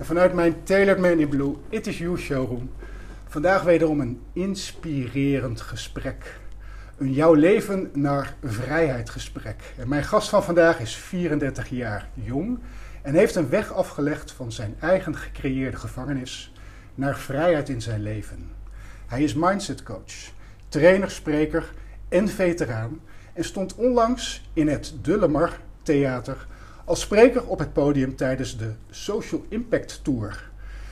En vanuit mijn Tailored Man in Blue It Is You showroom vandaag wederom een inspirerend gesprek. Een jouw leven naar vrijheid gesprek. En mijn gast van vandaag is 34 jaar jong en heeft een weg afgelegd van zijn eigen gecreëerde gevangenis naar vrijheid in zijn leven. Hij is mindset coach, trainer, spreker en veteraan en stond onlangs in het Dullemar Theater als spreker op het podium tijdens de Social Impact Tour.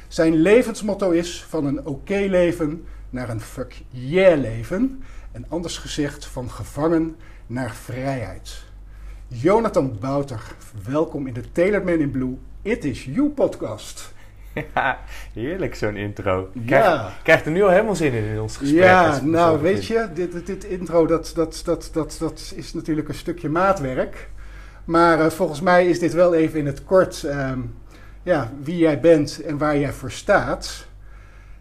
Zijn levensmotto is van een oké leven naar een fuck yeah leven. En anders gezegd van gevangen naar vrijheid. Jonathan Bouter, welkom in de Tailored Man in Blue It Is You podcast. Ja, heerlijk zo'n intro. Ja. Krijg, krijgt er nu al helemaal zin in in ons gesprek. Ja, nou weet je, dit, dit, dit intro dat, dat, dat, dat, dat is natuurlijk een stukje maatwerk. Maar eh, volgens mij is dit wel even in het kort ehm, ja, wie jij bent en waar jij voor staat.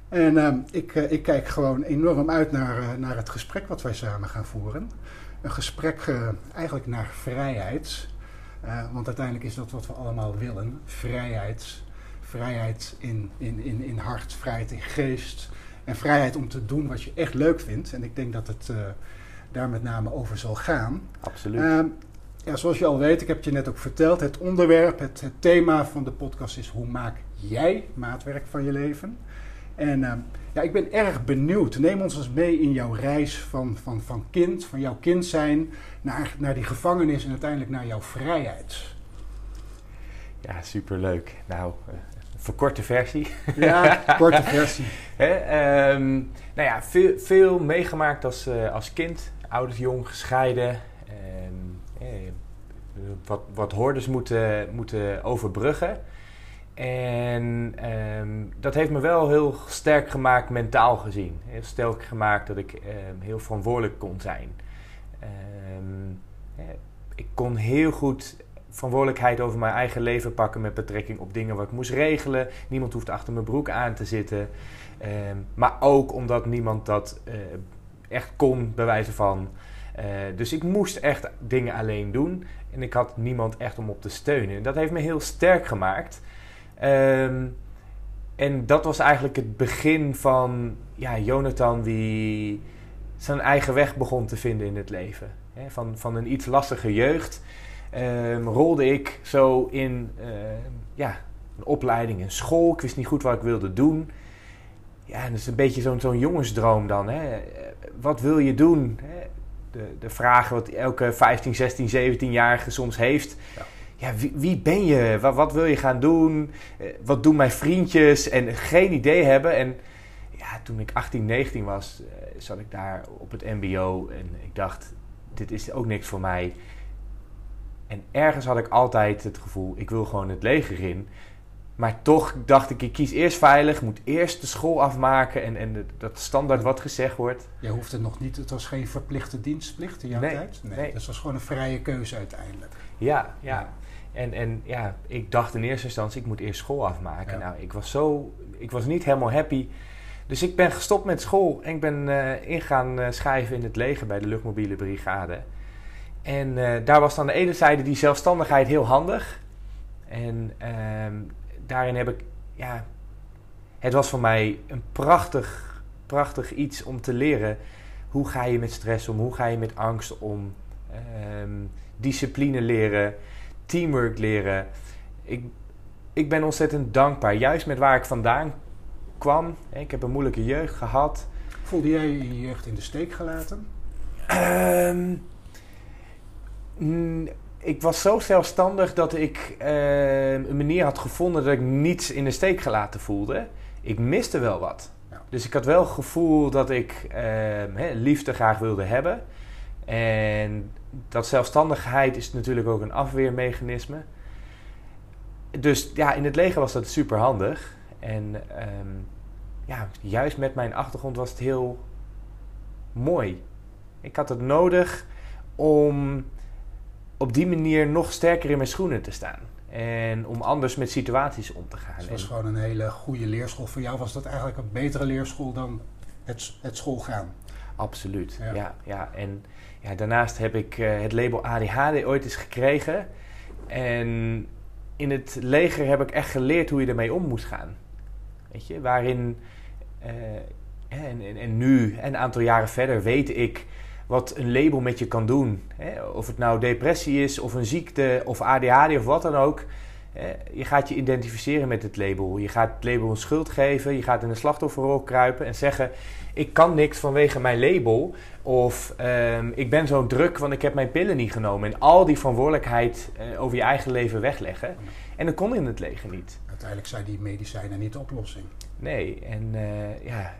En ehm, ik, eh, ik kijk gewoon enorm uit naar, eh, naar het gesprek wat wij samen gaan voeren. Een gesprek eigenlijk naar vrijheid. Want uiteindelijk is dat wat we allemaal willen. Vrijheid. Vrijheid in, in, in, in hart, vrijheid in geest. En vrijheid om te doen wat je echt leuk vindt. En ik denk dat het daar met name over zal gaan. Absoluut. Ja, zoals je al weet, ik heb het je net ook verteld, het onderwerp, het, het thema van de podcast is hoe maak jij maatwerk van je leven? En ehm, ja, ik ben erg benieuwd. Neem ons eens mee in jouw reis van, van, van kind, van jouw kind zijn, naar, naar die gevangenis en uiteindelijk naar jouw vrijheid. ja, superleuk. Nou, eh, een verkorte versie. Ja, korte versie. Hè, ehm, nou ja, veel, veel meegemaakt als, eh, als kind. Ouders jong, gescheiden. Ehm, eh, wat, wat hordes moeten, moeten overbruggen. En ehm, dat heeft me wel heel sterk gemaakt mentaal gezien. Heel sterk gemaakt dat ik ehm, heel verantwoordelijk kon zijn. Ehm, eh, ik kon heel goed verantwoordelijkheid over mijn eigen leven pakken met betrekking op dingen wat ik moest regelen. Niemand hoeft achter mijn broek aan te zitten. Maar ook omdat niemand dat eh, echt kon, bij wijze van. Eh, dus ik moest echt dingen alleen doen. En ik had niemand echt om op te steunen. En dat heeft me heel sterk gemaakt. Ehm, en dat was eigenlijk het begin van ja, Jonathan die zijn eigen weg begon te vinden in het leven. Van, van een iets lastige jeugd ehm, rolde ik zo in ehm, ja, een opleiding, een school. Ik wist niet goed wat ik wilde doen. Ja, dat is een beetje zo'n zo'n jongensdroom dan. Hè. Eh, Wat wil je doen? Hè? De, de vraag wat elke 15, 16, 17-jarige soms heeft. Ja. Ja, wie, wie ben je? Wat, wat wil je gaan doen? Eh, Wat doen mijn vriendjes? En geen idee hebben. En ja, toen ik 18, 19 was, eh, zat ik daar op het MBO. En ik dacht, dit is ook niks voor mij. En ergens had ik altijd het gevoel, ik wil gewoon het leger in. Maar toch dacht ik, ik kies eerst veilig, moet eerst de school afmaken en, en de- dat standaard wat gezegd wordt. Je hoeft het nog niet, het was geen verplichte dienstplicht in jouw Nee, tijd. Nee, nee. Dus het was gewoon een vrije keuze uiteindelijk. Ja, ja. En, en ja, ik dacht in eerste instantie, ik moet eerst school afmaken. Ja. Nou, ik was zo, ik was niet helemaal happy. Dus ik ben gestopt met school en ik ben eh ingaan eh, schrijven in het leger bij de luchtmobiele brigade. En eh, daar was aan de ene zijde die zelfstandigheid heel handig. En ehm, daarin heb ik, ja, het was voor mij een prachtig, prachtig iets om te leren. Hoe ga je met stress om? Hoe ga je met angst om? Ehm, discipline leren, teamwork leren. Ik, ik ben ontzettend dankbaar, juist met waar ik vandaan kwam. Ik heb een moeilijke jeugd gehad. Voelde jij je jeugd in de steek gelaten? Mm, ik was zo zelfstandig dat ik eh, een manier had gevonden dat ik niets in de steek gelaten voelde. Ik miste wel wat. Ja. Dus ik had wel het gevoel dat ik ehm, hè, liefde graag wilde hebben. En dat zelfstandigheid is natuurlijk ook een afweermechanisme. Dus ja, in het leger was dat super handig. En ehm, ja, juist met mijn achtergrond was het heel mooi. Ik had het nodig om op die manier nog sterker in mijn schoenen te staan. En om anders met situaties om te gaan. Het was En- gewoon een hele goede leerschool. Voor jou was dat eigenlijk een betere leerschool dan het, het schoolgaan. Absoluut, Ja. ja. ja, En ja, daarnaast heb ik eh, het label ADHD ooit eens gekregen. En in het leger heb ik echt geleerd hoe je ermee om moest gaan. Weet je, waarin... eh, en, en, en nu, en een aantal jaren verder, weet ik wat een label met je kan doen. Hè? Of het nou depressie is, of een ziekte, of ADHD, of wat dan ook. Je gaat je identificeren met het label. Je gaat het label een schuld geven. Je gaat in een slachtofferrol kruipen en zeggen... ik kan niks vanwege mijn label. Of ehm, ik ben zo druk, want ik heb mijn pillen niet genomen. En al die verantwoordelijkheid eh, over je eigen leven wegleggen. En dat kon in het leger niet. Uiteindelijk zijn die medicijnen niet de oplossing. Nee, en eh, ja,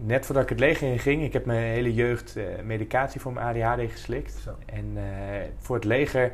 net voordat ik het leger in ging... ik heb mijn hele jeugd eh, medicatie voor mijn ADHD geslikt. Zo. En eh, voor het leger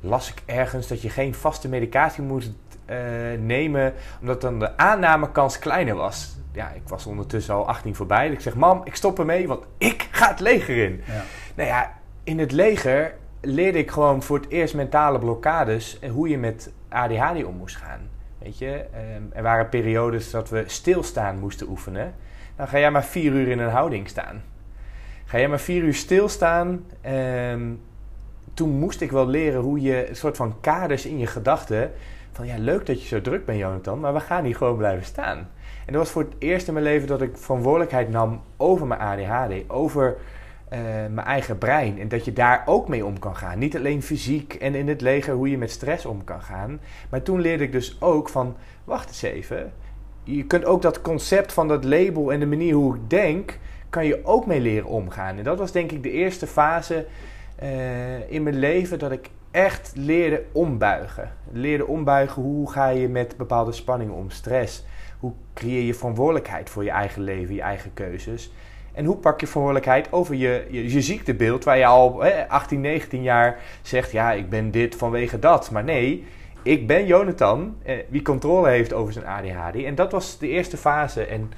las ik ergens dat je geen vaste medicatie moest eh, nemen, omdat dan de aannamekans kleiner was. Ja, ik was ondertussen al 18 voorbij. Dus ik zeg, mam, ik stop ermee, want ik ga het leger in. Ja. Nou ja, in het leger leerde ik gewoon voor het eerst mentale blokkades en hoe je met ADHD om moest gaan. Weet je, ehm, er waren periodes dat we stilstaan moesten oefenen. Dan ga jij maar vier uur in een houding staan. Ga jij maar vier uur stilstaan. ehm, toen moest ik wel leren hoe je een soort van kaders in je gedachten. Van ja, leuk dat je zo druk bent, Jonathan, maar we gaan hier gewoon blijven staan. En dat was voor het eerst in mijn leven dat ik verantwoordelijkheid nam over mijn ADHD, over eh, mijn eigen brein. En dat je daar ook mee om kan gaan. Niet alleen fysiek en in het leger hoe je met stress om kan gaan. Maar toen leerde ik dus ook van, wacht eens even. Je kunt ook dat concept van dat label en de manier hoe ik denk, kan je ook mee leren omgaan. En dat was denk ik de eerste fase eh, in mijn leven dat ik echt leerde ombuigen. Leerde ombuigen hoe ga je met bepaalde spanningen om, stress. Hoe creëer je verantwoordelijkheid voor je eigen leven, je eigen keuzes. En hoe pak je verantwoordelijkheid over je, je, je ziektebeeld, waar je al hè, 18, 19 jaar zegt: Ja, ik ben dit vanwege dat. Maar nee, ik ben Jonathan, eh, wie controle heeft over zijn ADHD. En dat was de eerste fase. En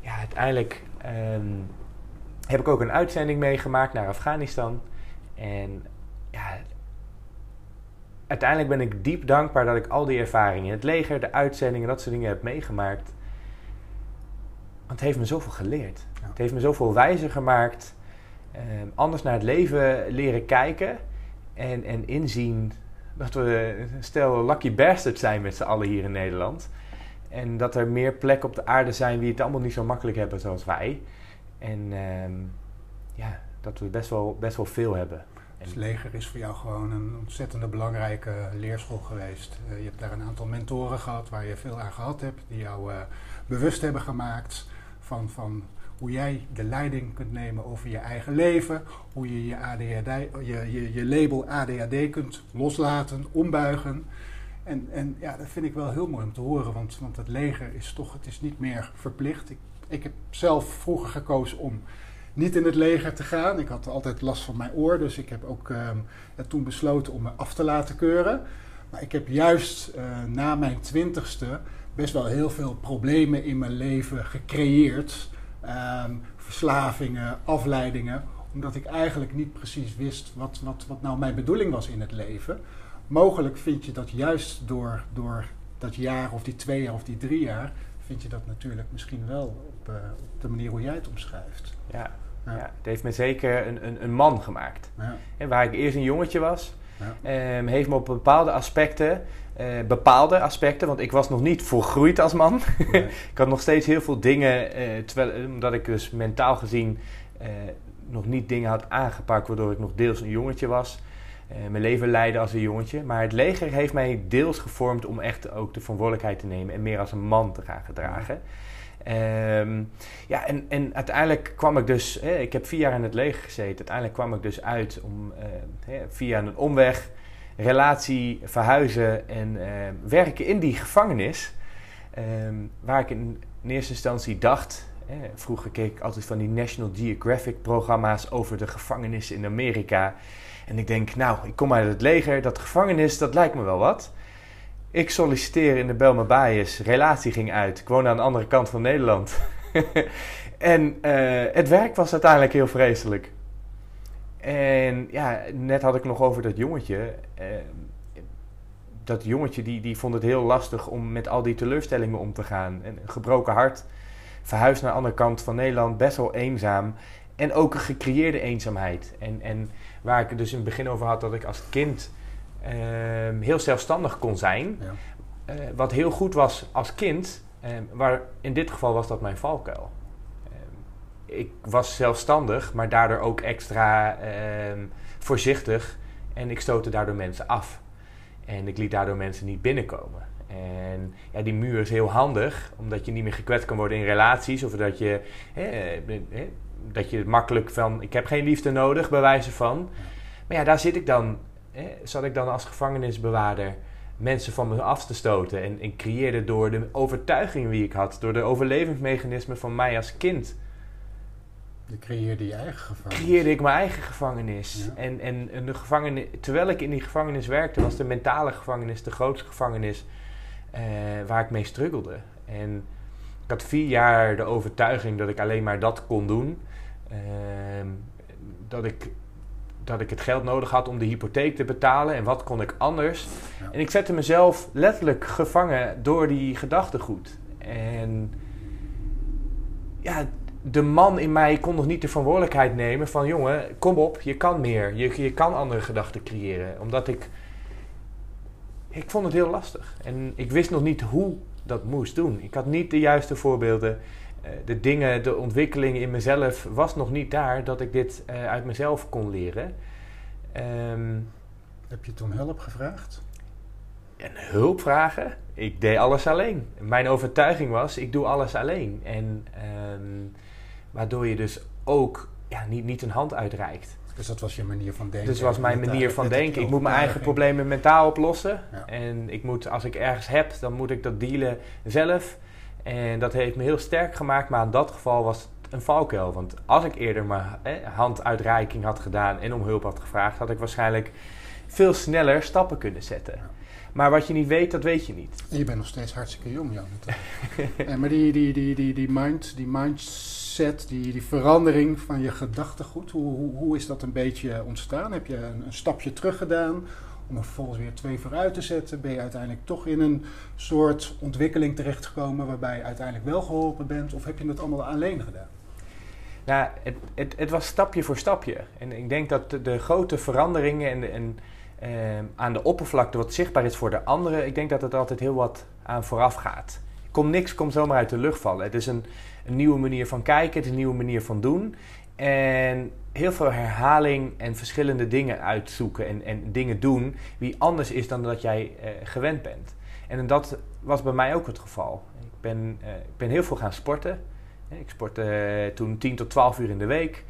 ja, uiteindelijk ehm, heb ik ook een uitzending meegemaakt naar Afghanistan. En ja, uiteindelijk ben ik diep dankbaar dat ik al die ervaringen in het leger, de uitzendingen, dat soort dingen heb meegemaakt. Want het heeft me zoveel geleerd. Ja. Het heeft me zoveel wijzer gemaakt. ehm, anders naar het leven leren kijken. En, en inzien dat we een stel lucky bastards zijn met z'n allen hier in Nederland. En dat er meer plekken op de aarde zijn die het allemaal niet zo makkelijk hebben zoals wij. En ehm, ja, dat we best wel, best wel veel hebben. En- Het leger is voor jou gewoon een ontzettende belangrijke leerschool geweest. Eh, je hebt daar een aantal mentoren gehad waar je veel aan gehad hebt, die jou eh, bewust hebben gemaakt van, van hoe jij de leiding kunt nemen over je eigen leven, hoe je je, ADHD, je, je, je label ADHD kunt loslaten, ombuigen. En, en ja, dat vind ik wel heel mooi om te horen, want, want het leger is toch, het is niet meer verplicht. Ik, ik heb zelf vroeger gekozen om niet in het leger te gaan. Ik had altijd last van mijn oor, dus ik heb ook ehm, eh, toen besloten om me af te laten keuren. Maar ik heb juist eh, na mijn twintigste best wel heel veel problemen in mijn leven gecreëerd. Ehm, verslavingen, afleidingen, omdat ik eigenlijk niet precies wist wat, wat, wat nou mijn bedoeling was in het leven. Mogelijk vind je dat juist door, door dat jaar of die twee jaar of die drie jaar, vind je dat natuurlijk misschien wel op, eh, op de manier hoe jij het omschrijft. Ja, Ja. ja. het heeft me zeker een, een, een man gemaakt. Ja, En waar ik eerst een jongetje was, ja. ehm, heeft me op bepaalde aspecten, eh, bepaalde aspecten, want ik was nog niet volgroeid als man. Nee. ik had nog steeds heel veel dingen, eh, terwijl, omdat ik dus mentaal gezien eh, nog niet dingen had aangepakt, waardoor ik nog deels een jongetje was. Eh, mijn leven leidde als een jongetje. Maar het leger heeft mij deels gevormd om echt ook de verantwoordelijkheid te nemen en meer als een man te gaan gedragen. Ehm, ja, en, en uiteindelijk kwam ik dus, ik heb vier jaar in het leger gezeten. Uiteindelijk kwam ik dus uit om hè, via een omweg, relatie, verhuizen en uh, werken in die gevangenis. Ehm, waar ik in, eerste instantie dacht, vroeger keek ik altijd van die National Geographic programma's over de gevangenis in Amerika. En ik denk, nou, ik kom uit het leger, dat gevangenis, dat lijkt me wel wat. Ik solliciteer in de Belma relatie ging uit. Ik woon aan de andere kant van Nederland. en uh, het werk was uiteindelijk heel vreselijk. En ja, net had ik nog over dat jongetje. Uh, dat jongetje die, die vond het heel lastig om met al die teleurstellingen om te gaan. En een gebroken hart, verhuisd naar de andere kant van Nederland, best wel eenzaam. En ook een gecreëerde eenzaamheid. En, en waar ik het dus in het begin over had dat ik als kind Ehm, heel zelfstandig kon zijn. Ja. Eh, wat heel goed was als kind, ehm, waar in dit geval was dat mijn valkuil. Ehm, ik was zelfstandig, maar daardoor ook extra voorzichtig en ik stootte daardoor mensen af. En ik liet daardoor mensen niet binnenkomen. En ja, die muur is heel handig, omdat je niet meer gekwetst kan worden in relaties. Of dat je, dat je makkelijk van, ik heb geen liefde nodig, bij wijze van. Maar ja, daar zit ik dan zat ik dan als gevangenisbewaarder mensen van me af te stoten. En, en creëerde door de overtuiging die ik had, door de overlevingsmechanismen van mij als kind. Je creëerde je eigen gevangenis. Creëerde ik mijn eigen gevangenis. En, en, en, de gevangenis, terwijl ik in die gevangenis werkte, was de mentale gevangenis de grootste gevangenis eh, waar ik mee struggelde. En ik had vier jaar de overtuiging dat ik alleen maar dat kon doen. Ehm, dat ik dat ik het geld nodig had om de hypotheek te betalen en wat kon ik anders. En ik zette mezelf letterlijk gevangen door die gedachtegoed. En ja, de man in mij kon nog niet de verantwoordelijkheid nemen van jongen, kom op, je kan meer. Je, je kan andere gedachten creëren. Omdat ik. Ik vond het heel lastig. En ik wist nog niet hoe dat moest doen. Ik had niet de juiste voorbeelden. Eh, de dingen, de ontwikkeling in mezelf was nog niet daar dat ik dit uh, uit mezelf kon leren. Um, Heb je toen hulp gevraagd? En hulp vragen? Ik deed alles alleen. Mijn overtuiging was, ik doe alles alleen. En um, waardoor je dus ook ja, niet, niet een hand uitreikt. Dus dat was je manier van denken? Dus dat was mijn manier van denken. Ik moet mijn eigen problemen mentaal oplossen. Ja. En ik moet, als ik ergens heb, dan moet ik dat dealen zelf. En dat heeft me heel sterk gemaakt, maar in dat geval was het een valkuil. Want als ik eerder mijn handuitreiking had gedaan en om hulp had gevraagd, had ik waarschijnlijk veel sneller stappen kunnen zetten. Maar wat je niet weet, dat weet je niet. je bent nog steeds hartstikke jong, Jan. en, maar die, die, die, die, die, mind, die mindset, die, die verandering van je gedachtegoed, hoe, hoe, hoe is dat een beetje ontstaan? Heb je een, een stapje terug gedaan? om er vervolgens weer twee vooruit te zetten, ben je uiteindelijk toch in een soort ontwikkeling terechtgekomen waarbij je uiteindelijk wel geholpen bent? Of heb je het allemaal alleen gedaan? Nou, het, het, het was stapje voor stapje. En ik denk dat de, de grote veranderingen en, en eh, aan de oppervlakte wat zichtbaar is voor de anderen, ik denk dat het altijd heel wat aan vooraf gaat. Kom, niks komt zomaar uit de lucht vallen. Het is een, een nieuwe manier van kijken, een nieuwe manier van doen. En heel veel herhaling en verschillende dingen uitzoeken en, en dingen doen wie anders is dan dat jij uh, gewend bent. En dat was bij mij ook het geval. Ik ben, uh, ik ben heel veel gaan sporten. Ik sportte uh, toen 10 tot 12 uur in de week.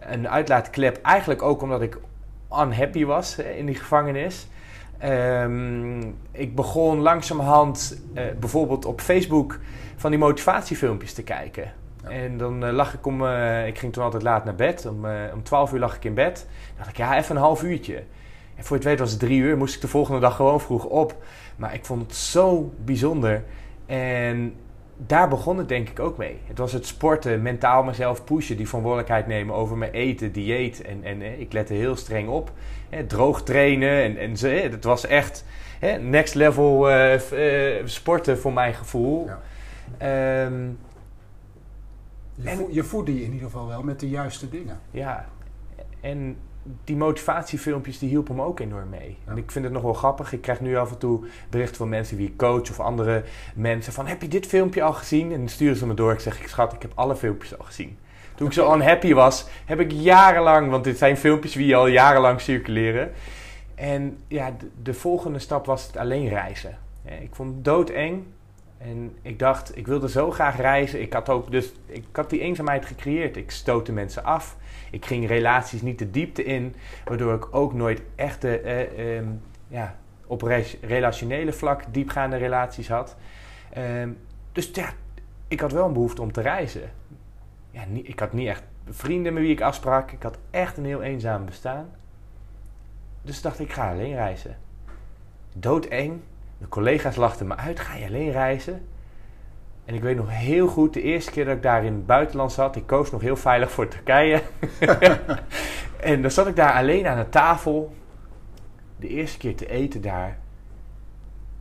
een uitlaatklep eigenlijk ook omdat ik unhappy was in die gevangenis. Um, ik begon langzamerhand bijvoorbeeld op Facebook van die motivatiefilmpjes te kijken. En dan uh, lag ik om, uh, ik ging toen altijd laat naar bed. Om, uh, om 12 uur lag ik in bed. Dan dacht ik, ja, even een half uurtje. En voor je het weet was het drie uur. Moest ik de volgende dag gewoon vroeg op. Maar ik vond het zo bijzonder. En daar begon het denk ik ook mee. Het was het sporten, mentaal mezelf pushen, die verantwoordelijkheid nemen over mijn eten, dieet. En, en ik lette heel streng op. Hè, droog trainen. En, en ze, het was echt hè, next level sporten voor mijn gevoel. Ja. Um, je, en, je voedde je in ieder geval wel met de juiste dingen. Ja, en die motivatiefilmpjes die hielpen me ook enorm mee. En ik vind het nog wel grappig. Ik krijg nu af en toe berichten van mensen wie ik coach of andere mensen van heb je dit filmpje al gezien? En dan sturen ze me door. Ik zeg ik schat, ik heb alle filmpjes al gezien. Toen ik zo unhappy was, heb ik jarenlang, want dit zijn filmpjes die al jarenlang circuleren. En ja, de, de volgende stap was het alleen reizen. Ik vond het doodeng En ik dacht, ik wilde zo graag reizen. Ik had ook dus, ik had die eenzaamheid gecreëerd. Ik stootte mensen af. Ik ging relaties niet de diepte in, waardoor ik ook nooit echte, eh, ehm, ja, op relationele vlak diepgaande relaties had. Ehm, dus ja, ik had wel een behoefte om te reizen. Ja, ik had niet echt vrienden met wie ik afsprak. Ik had echt een heel eenzaam bestaan. Dus dacht ik, ik ga alleen reizen. Doodeng. De collega's lachten me uit. Ga je alleen reizen? En ik weet nog heel goed, de eerste keer dat ik daar in het buitenland zat, ik koos nog heel veilig voor Turkije. en dan zat ik daar alleen aan de tafel, de eerste keer te eten daar.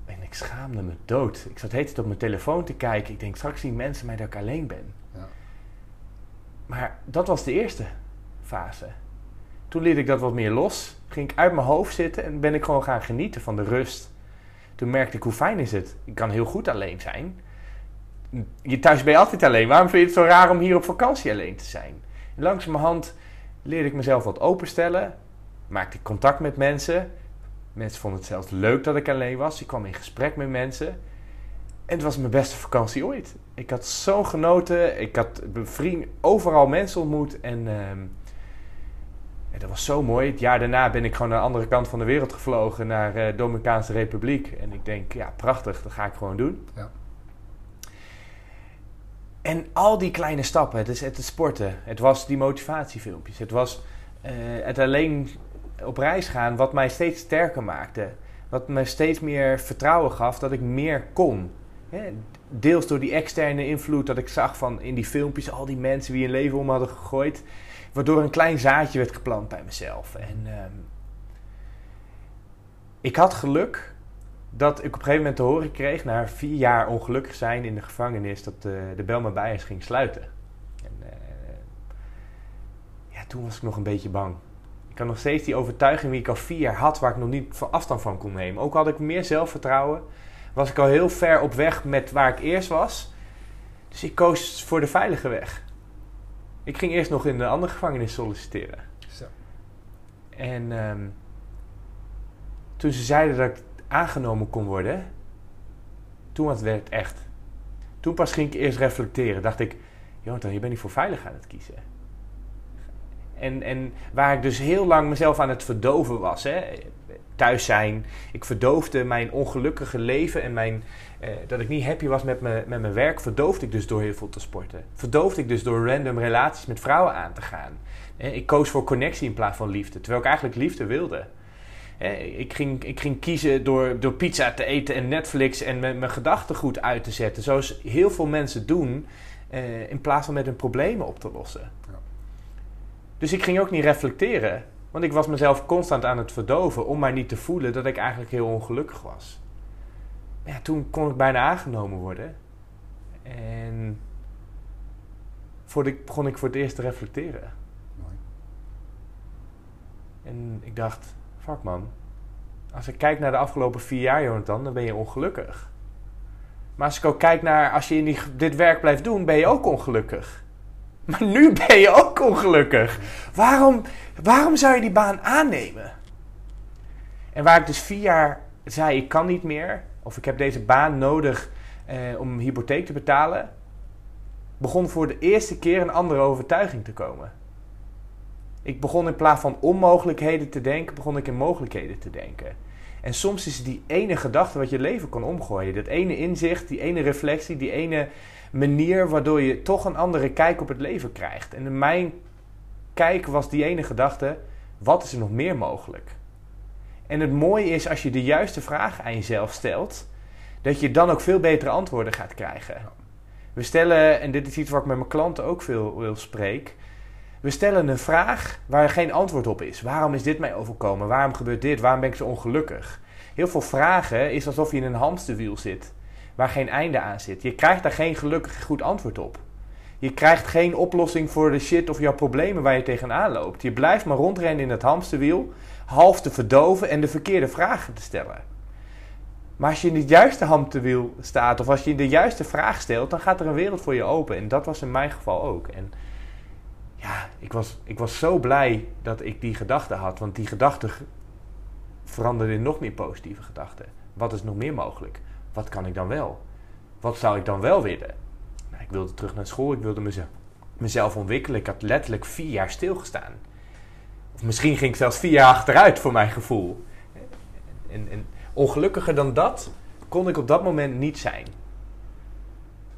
En ik schaamde me dood. Ik zat heet op mijn telefoon te kijken. Ik denk, straks zien mensen mij dat ik alleen ben. Ja. Maar dat was de eerste fase. Toen liet ik dat wat meer los. Ging ik uit mijn hoofd zitten en ben ik gewoon gaan genieten van de rust. Toen merkte ik hoe fijn is het. Ik kan heel goed alleen zijn. Je thuis ben je altijd alleen. Waarom vind je het zo raar om hier op vakantie alleen te zijn? En langzamerhand leerde ik mezelf wat openstellen. Maakte ik contact met mensen. Mensen vonden het zelfs leuk dat ik alleen was. Ik kwam in gesprek met mensen. En het was mijn beste vakantie ooit. Ik had zo genoten. Ik had vriend, overal mensen ontmoet. En ehm, dat was zo mooi. Het jaar daarna ben ik gewoon naar de andere kant van de wereld gevlogen. Naar de uh, Dominicaanse Republiek. En ik denk, ja prachtig. Dat ga ik gewoon doen. Ja. En al die kleine stappen. Het is het sporten. Het was die motivatiefilmpjes. Het was uh, het alleen op reis gaan. Wat mij steeds sterker maakte. Wat me steeds meer vertrouwen gaf dat ik meer kon deels door die externe invloed dat ik zag van in die filmpjes al die mensen die een leven om hadden gegooid. Waardoor een klein zaadje werd geplant bij mezelf. En ehm, ik had geluk dat ik op een gegeven moment te horen kreeg, na vier jaar ongelukkig zijn in de gevangenis, dat de, de Belma Bijers ging sluiten. En, uh, ja, toen was ik nog een beetje bang. Ik had nog steeds die overtuiging die ik al vier jaar had, waar ik nog niet afstand van kon nemen. Ook had ik meer zelfvertrouwen was ik al heel ver op weg met waar ik eerst was. Dus ik koos voor de veilige weg. Ik ging eerst nog in een andere gevangenis solliciteren. Zo. En ehm, toen ze zeiden dat ik aangenomen kon worden, toen werd het echt. Toen pas ging ik eerst reflecteren. Dacht ik, Jonathan, je bent niet voor veilig aan het kiezen. En, en waar ik dus heel lang mezelf aan het verdoven was. Hè? thuis zijn. Ik verdoofde mijn ongelukkige leven en mijn, eh, dat ik niet happy was met, me, met mijn werk. Verdoofde ik dus door heel veel te sporten. Verdoofde ik dus door random relaties met vrouwen aan te gaan. Eh, ik koos voor connectie in plaats van liefde. Terwijl ik eigenlijk liefde wilde. Ik, ging, ik ging kiezen door, door pizza te eten en Netflix en mijn, mijn gedachten goed uit te zetten. Zoals heel veel mensen doen. Eh, in plaats van met hun problemen op te lossen. Ja. Dus ik ging ook niet reflecteren. Want ik was mezelf constant aan het verdoven om maar niet te voelen dat ik eigenlijk heel ongelukkig was. Ja, toen kon ik bijna aangenomen worden. En voor begon ik voor het eerst te reflecteren. Mooi. En ik dacht, fuck man. Als ik kijk naar de afgelopen vier jaar, Jonathan, dan ben je ongelukkig. Maar als ik ook kijk naar, als je in dit werk blijft doen, ben je ook ongelukkig. Maar nu ben je ook ongelukkig. Waarom, waarom zou je die baan aannemen? En waar ik dus vier jaar zei, ik kan niet meer, of ik heb deze baan nodig eh, om een hypotheek te betalen, begon voor de eerste keer een andere overtuiging te komen. Ik begon in plaats van onmogelijkheden te denken, begon ik in mogelijkheden te denken. En soms is die ene gedachte wat je leven kan omgooien. Dat ene inzicht, die ene reflectie, die ene manier waardoor je toch een andere kijk op het leven krijgt. En in mijn kijk was die ene gedachte: wat is er nog meer mogelijk? En het mooie is als je de juiste vraag aan jezelf stelt, dat je dan ook veel betere antwoorden gaat krijgen. We stellen, en dit is iets wat ik met mijn klanten ook veel wil spreek. We stellen een vraag waar geen antwoord op is. Waarom is dit mij overkomen? Waarom gebeurt dit? Waarom ben ik zo ongelukkig? Heel veel vragen is alsof je in een hamsterwiel zit waar geen einde aan zit. Je krijgt daar geen gelukkig goed antwoord op. Je krijgt geen oplossing voor de shit of jouw problemen waar je tegenaan loopt. Je blijft maar rondrennen in het hamsterwiel, half te verdoven en de verkeerde vragen te stellen. Maar als je in het juiste hamsterwiel staat of als je de juiste vraag stelt, dan gaat er een wereld voor je open. En dat was in mijn geval ook. En ja, ik was, ik was zo blij dat ik die gedachte had, want die gedachte veranderde in nog meer positieve gedachten. Wat is nog meer mogelijk? wat kan ik dan wel? wat zou ik dan wel willen? Nou, ik wilde terug naar school, ik wilde mezelf, mezelf ontwikkelen. Ik had letterlijk vier jaar stilgestaan. Of misschien ging ik zelfs vier jaar achteruit voor mijn gevoel. En, en ongelukkiger dan dat kon ik op dat moment niet zijn.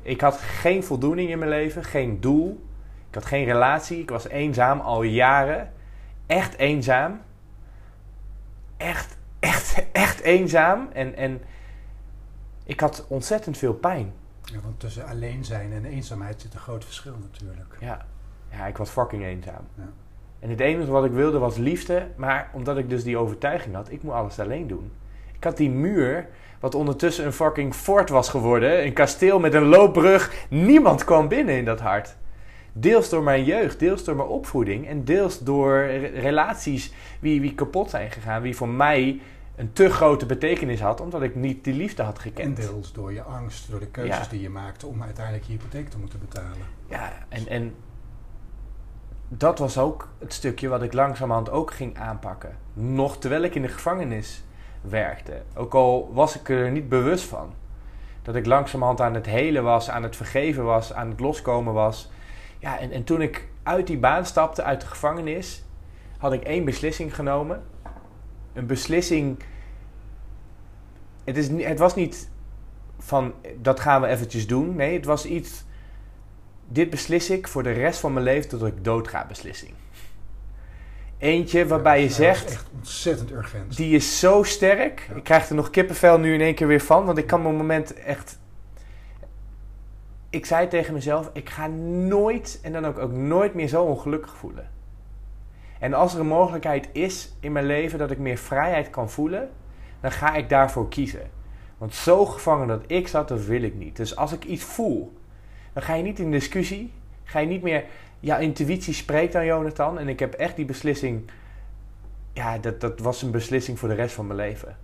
Ik had geen voldoening in mijn leven, geen doel. Ik had geen relatie. Ik was eenzaam al jaren. Echt eenzaam. Echt, echt, echt eenzaam. En, en ik had ontzettend veel pijn. Ja, want tussen alleen zijn en eenzaamheid zit een groot verschil natuurlijk. Ja, ja ik was fucking eenzaam. Ja. En het enige wat ik wilde was liefde. Maar omdat ik dus die overtuiging had, ik moet alles alleen doen. Ik had die muur, wat ondertussen een fucking fort was geworden. Een kasteel met een loopbrug. Niemand kwam binnen in dat hart. Deels door mijn jeugd, deels door mijn opvoeding. En deels door re- relaties wie, wie kapot zijn gegaan. Wie voor mij een te grote betekenis had, omdat ik niet die liefde had En gekend. deels door je angst, door de keuzes Ja. die je maakte om uiteindelijk je hypotheek te moeten betalen. Ja, en, en dat was ook het stukje wat ik langzamerhand ook ging aanpakken. Nog terwijl ik in de gevangenis werkte. Ook al was ik er niet bewust van. Dat ik langzamerhand aan het helen was, aan het vergeven was, aan het loskomen was. Ja, en, en toen ik uit die baan stapte, uit de gevangenis, had ik één beslissing genomen. Een beslissing. Het, is, het was niet van dat gaan we eventjes doen. Nee, het was iets dit beslis ik voor de rest van mijn leven tot ik doodga beslissing. Eentje waarbij je dat is zegt, echt ontzettend urgent. die is zo sterk. Ja. Ik krijg er nog kippenvel nu in één keer weer van. Want ik kan mijn moment echt... Ik zei tegen mezelf, ik ga nooit en dan ook, ook nooit meer zo ongelukkig voelen. En als er een mogelijkheid is in mijn leven dat ik meer vrijheid kan voelen, dan ga ik daarvoor kiezen. Want zo gevangen dat ik zat, dat wil ik niet. Dus als ik iets voel, dan ga je niet in discussie. Ga je niet meer, ja, intuïtie spreekt aan Jonathan. En ik heb echt die beslissing, ja, dat, dat was een beslissing voor de rest van mijn leven.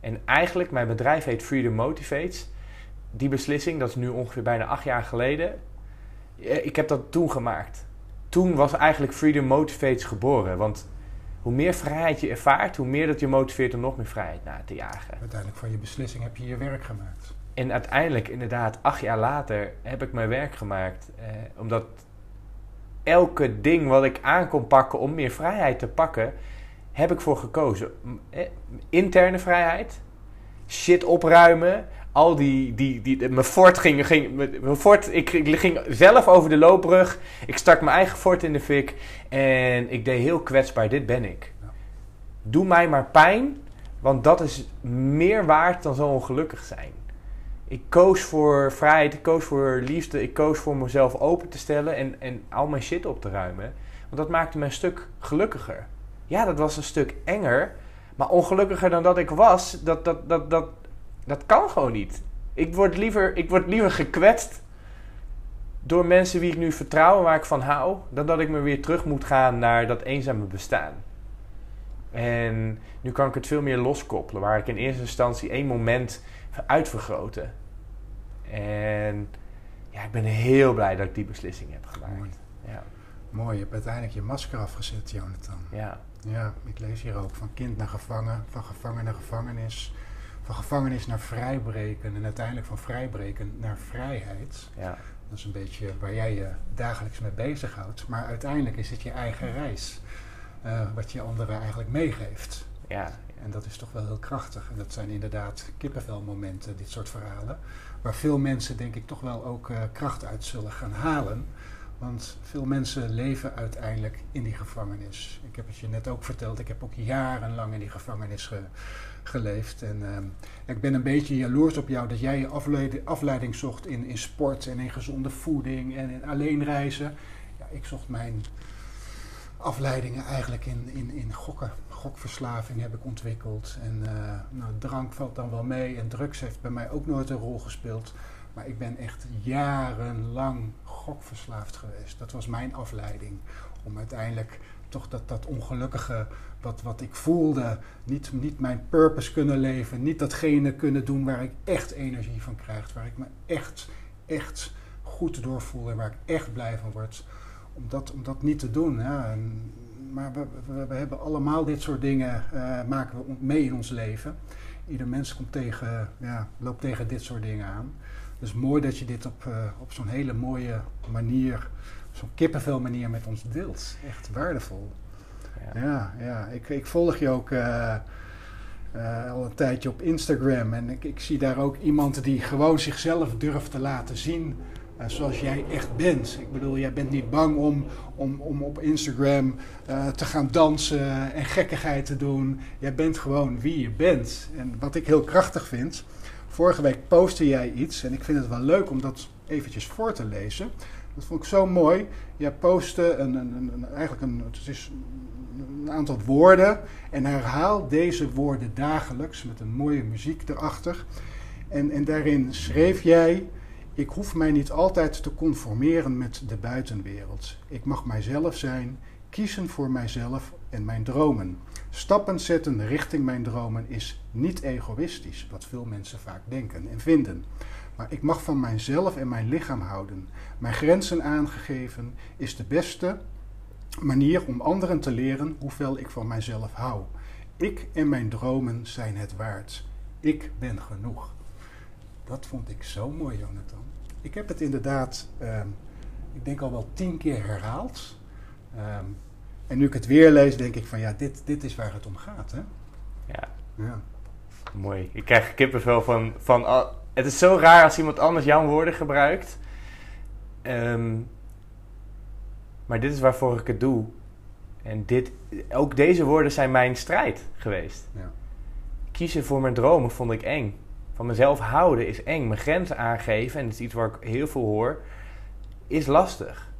En eigenlijk, mijn bedrijf heet Freedom Motivates. Die beslissing, dat is nu ongeveer bijna acht jaar geleden. eh, Ik heb dat toen gemaakt. Toen was eigenlijk Freedom Motivates geboren. Want hoe meer vrijheid je ervaart, hoe meer dat je motiveert om nog meer vrijheid na te jagen. Uiteindelijk van je beslissing heb je je werk gemaakt. En uiteindelijk, inderdaad, acht jaar later heb ik mijn werk gemaakt. Eh, omdat elke ding wat ik aan kon pakken om meer vrijheid te pakken, heb ik voor gekozen. Eh, interne vrijheid, shit opruimen, al die, die, die mijn fort ging, ging mijn fort, ik, ik ging zelf over de loopbrug, ik stak mijn eigen fort in de fik en ik deed heel kwetsbaar, dit ben ik. Doe mij maar pijn, want dat is meer waard dan zo ongelukkig zijn. Ik koos voor vrijheid, ik koos voor liefde, ik koos voor mezelf open te stellen en, en al mijn shit op te ruimen. Want dat maakte me een stuk gelukkiger. Ja, dat was een stuk enger, maar ongelukkiger dan dat ik was, dat, dat, dat, dat, dat kan gewoon niet. Ik word, liever, ik word liever gekwetst door mensen wie ik nu vertrouw en waar ik van hou, dan dat ik me weer terug moet gaan naar dat eenzame bestaan. En nu kan ik het veel meer loskoppelen, waar ik in eerste instantie één moment uitvergroten. En ja, ik ben heel blij dat ik die beslissing heb Mooi. gemaakt. Ja, Mooi, je hebt uiteindelijk je masker afgezet, Jonathan. ja, Ja, ik lees hier ook van kind naar gevangen, van gevangen naar gevangenis, van gevangenis naar vrijbreken en uiteindelijk van vrijbreken naar vrijheid. ja, Dat is een beetje waar jij je dagelijks mee bezighoudt. Maar uiteindelijk is het je eigen reis, eh, wat je anderen eigenlijk meegeeft. ja, En dat is toch wel heel krachtig. En dat zijn inderdaad kippenvelmomenten, dit soort verhalen. Waar veel mensen denk ik toch wel ook eh, kracht uit zullen gaan halen. Want veel mensen leven uiteindelijk in die gevangenis. Ik heb het je net ook verteld, ik heb ook jarenlang in die gevangenis ge- geleefd. En ehm, ik ben een beetje jaloers op jou dat jij je afleiding, afleiding zocht in, in sport en in gezonde voeding en in alleen reizen. Ja, ik zocht mijn afleidingen eigenlijk in, in, in gokken. Gokverslaving heb ik ontwikkeld. En eh, nou, drank valt dan wel mee. En drugs heeft bij mij ook nooit een rol gespeeld. Maar ik ben echt jarenlang gokverslaafd geweest. Dat was mijn afleiding. Om uiteindelijk toch dat, dat ongelukkige wat, wat ik voelde, niet, niet mijn purpose kunnen leven. Niet datgene kunnen doen waar ik echt energie van krijg. Waar ik me echt, echt goed door voel en waar ik echt blij van word om dat, om dat niet te doen. Ja. En, maar we, we, hebben allemaal dit soort dingen, eh, maken we mee in ons leven. Ieder mens komt tegen, ja, loopt tegen dit soort dingen aan. Dus mooi dat je dit op, uh, op zo'n hele mooie manier, zo'n kippenvel manier met ons deelt. Echt waardevol. Ja, ja, ja. Ik, ik volg je ook uh, uh, al een tijdje op Instagram. En ik, ik zie daar ook iemand die gewoon zichzelf durft te laten zien. Uh, zoals jij echt bent. Ik bedoel, jij bent niet bang om, om, om op Instagram uh, te gaan dansen en gekkigheid te doen. Jij bent gewoon wie je bent. En wat ik heel krachtig vind. Vorige week postte jij iets en ik vind het wel leuk om dat eventjes voor te lezen. Dat vond ik zo mooi. Jij postte een, een, een, eigenlijk een, het is een aantal woorden en herhaal deze woorden dagelijks met een mooie muziek erachter. En, en daarin schreef jij: Ik hoef mij niet altijd te conformeren met de buitenwereld. Ik mag mijzelf zijn, kiezen voor mijzelf en mijn dromen. Stappen zetten richting mijn dromen is niet egoïstisch, wat veel mensen vaak denken en vinden. Maar ik mag van mijzelf en mijn lichaam houden. Mijn grenzen aangegeven is de beste manier om anderen te leren hoeveel ik van mijzelf hou. Ik en mijn dromen zijn het waard. Ik ben genoeg. Dat vond ik zo mooi, Jonathan. Ik heb het inderdaad, um, ik denk al wel tien keer herhaald. Um, en nu ik het weer lees, denk ik van ja, dit, dit is waar het om gaat. Hè? Ja. ja. Mooi. Ik krijg kippenvel van, van. Het is zo raar als iemand anders jouw woorden gebruikt. Um, maar dit is waarvoor ik het doe. En dit, ook deze woorden zijn mijn strijd geweest. Ja. Kiezen voor mijn dromen vond ik eng. Van mezelf houden is eng. Mijn grenzen aangeven, en dat is iets waar ik heel veel hoor, is lastig.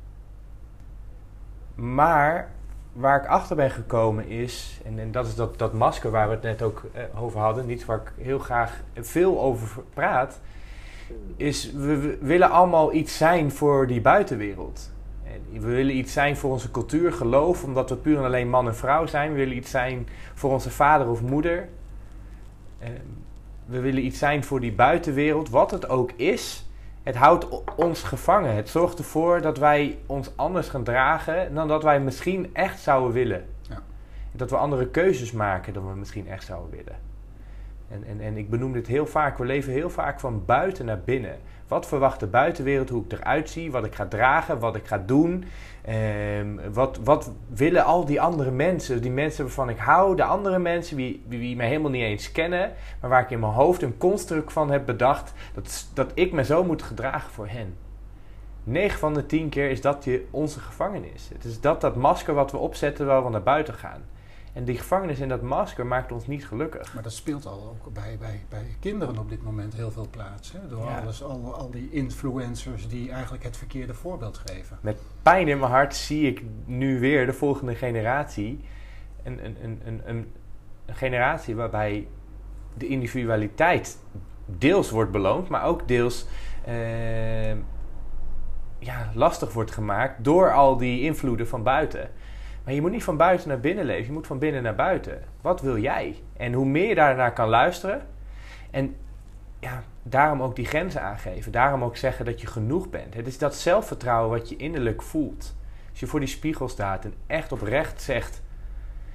Maar waar ik achter ben gekomen is, en, en dat is dat, dat masker waar we het net ook eh, over hadden, iets waar ik heel graag veel over praat, is we, willen allemaal iets zijn voor die buitenwereld. We willen iets zijn voor onze cultuur, geloof, omdat we puur en alleen man en vrouw zijn. We willen iets zijn voor onze vader of moeder. We willen iets zijn voor die buitenwereld, wat het ook is. Het houdt ons gevangen. Het zorgt ervoor dat wij ons anders gaan dragen dan dat wij misschien echt zouden willen. Ja. Dat we andere keuzes maken dan we misschien echt zouden willen. En, en, en ik benoem dit heel vaak. We leven heel vaak van buiten naar binnen. Wat verwacht de buitenwereld, hoe ik eruit zie, wat ik ga dragen, wat ik ga doen. Ehm, wat, wat willen al die andere mensen, die mensen waarvan ik hou, de andere mensen die, die mij helemaal niet eens kennen, maar waar ik in mijn hoofd een construct van heb bedacht dat, dat ik me zo moet gedragen voor hen. 9 van de 10 keer is dat je onze gevangenis. Het is dat dat masker wat we opzetten waar we naar buiten gaan. En die gevangenis in dat masker maakt ons niet gelukkig. Maar dat speelt al ook bij, bij, bij kinderen op dit moment heel veel plaats. Hè? Door alles, al, al die influencers die eigenlijk het verkeerde voorbeeld geven. Met pijn in mijn hart zie ik nu weer de volgende generatie. Een, een, een, een, een generatie waarbij de individualiteit deels wordt beloond, maar ook deels uh, ja, lastig wordt gemaakt door al die invloeden van buiten. Maar je moet niet van buiten naar binnen leven, je moet van binnen naar buiten. Wat wil jij? En hoe meer je daarnaar kan luisteren. En ja, daarom ook die grenzen aangeven. Daarom ook zeggen dat je genoeg bent. Het is dat zelfvertrouwen wat je innerlijk voelt. Als je voor die spiegel staat en echt oprecht zegt: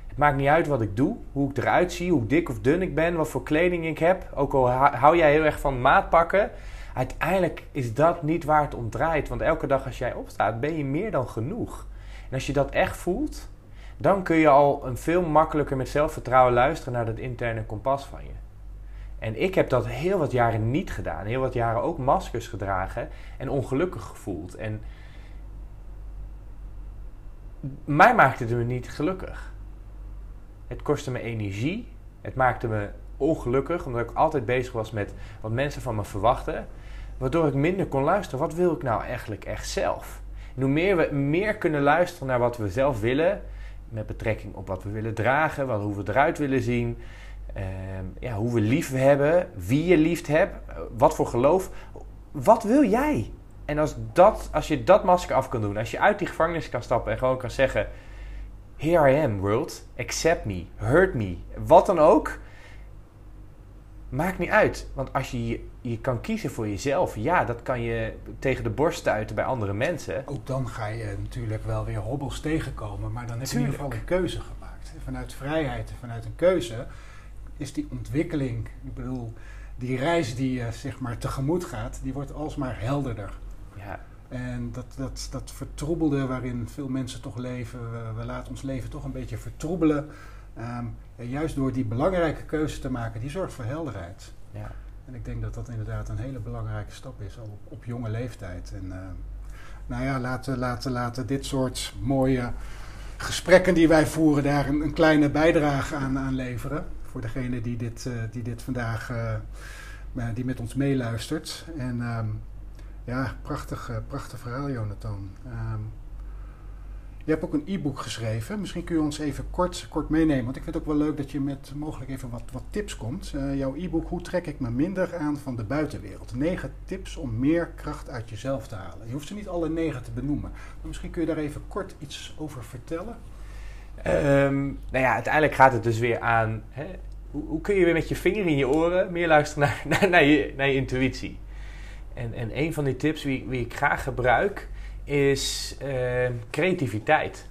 Het maakt niet uit wat ik doe, hoe ik eruit zie, hoe dik of dun ik ben, wat voor kleding ik heb. Ook al hou jij heel erg van maatpakken. Uiteindelijk is dat niet waar het om draait. Want elke dag als jij opstaat, ben je meer dan genoeg. En als je dat echt voelt, dan kun je al een veel makkelijker met zelfvertrouwen luisteren naar dat interne kompas van je. En ik heb dat heel wat jaren niet gedaan. Heel wat jaren ook maskers gedragen en ongelukkig gevoeld. En mij maakte het me niet gelukkig. Het kostte me energie. Het maakte me ongelukkig, omdat ik altijd bezig was met wat mensen van me verwachten. Waardoor ik minder kon luisteren. Wat wil ik nou eigenlijk echt zelf? En hoe meer we meer kunnen luisteren naar wat we zelf willen, met betrekking op wat we willen dragen, wat, hoe we eruit willen zien, uh, ja, hoe we lief hebben, wie je lief hebt, wat voor geloof. Wat wil jij? En als, dat, als je dat masker af kan doen, als je uit die gevangenis kan stappen en gewoon kan zeggen: Here I am, world, accept me, hurt me, wat dan ook. Maakt niet uit. Want als je je kan kiezen voor jezelf. Ja, dat kan je tegen de borst stuiten bij andere mensen. Ook dan ga je natuurlijk wel weer hobbels tegenkomen. Maar dan heb je in ieder geval een keuze gemaakt. Vanuit vrijheid en vanuit een keuze is die ontwikkeling. Ik bedoel, die reis die je zeg maar tegemoet gaat, die wordt alsmaar helderder. Ja. En dat, dat, dat vertroebelde waarin veel mensen toch leven, we, we laten ons leven toch een beetje vertroebelen. Ehm, ja, juist door die belangrijke keuze te maken, die zorgt voor helderheid. Ja. En ik denk dat dat inderdaad een hele belangrijke stap is, al op, op jonge leeftijd. En ehm, nou ja, laten, laten, laten dit soort mooie gesprekken die wij voeren daar een, een kleine bijdrage aan, aan leveren. Voor degene die dit, eh, die dit vandaag eh, eh, die met ons meeluistert. En ehm, ja, prachtig, prachtig verhaal, Jonathan. Ehm, je hebt ook een e-book geschreven. Misschien kun je ons even kort, kort meenemen. Want ik vind het ook wel leuk dat je met mogelijk even wat, wat tips komt. Eh, jouw e-book Hoe trek ik me minder aan van de buitenwereld? Negen tips om meer kracht uit jezelf te halen. Je hoeft ze niet alle negen te benoemen. Maar misschien kun je daar even kort iets over vertellen. Ehm, nou ja, uiteindelijk gaat het dus weer aan... Hè, hoe, hoe kun je weer met je vinger in je oren meer luisteren naar, naar, naar, je, naar je intuïtie? En, en een van die tips die, die ik graag gebruik is ehm, creativiteit.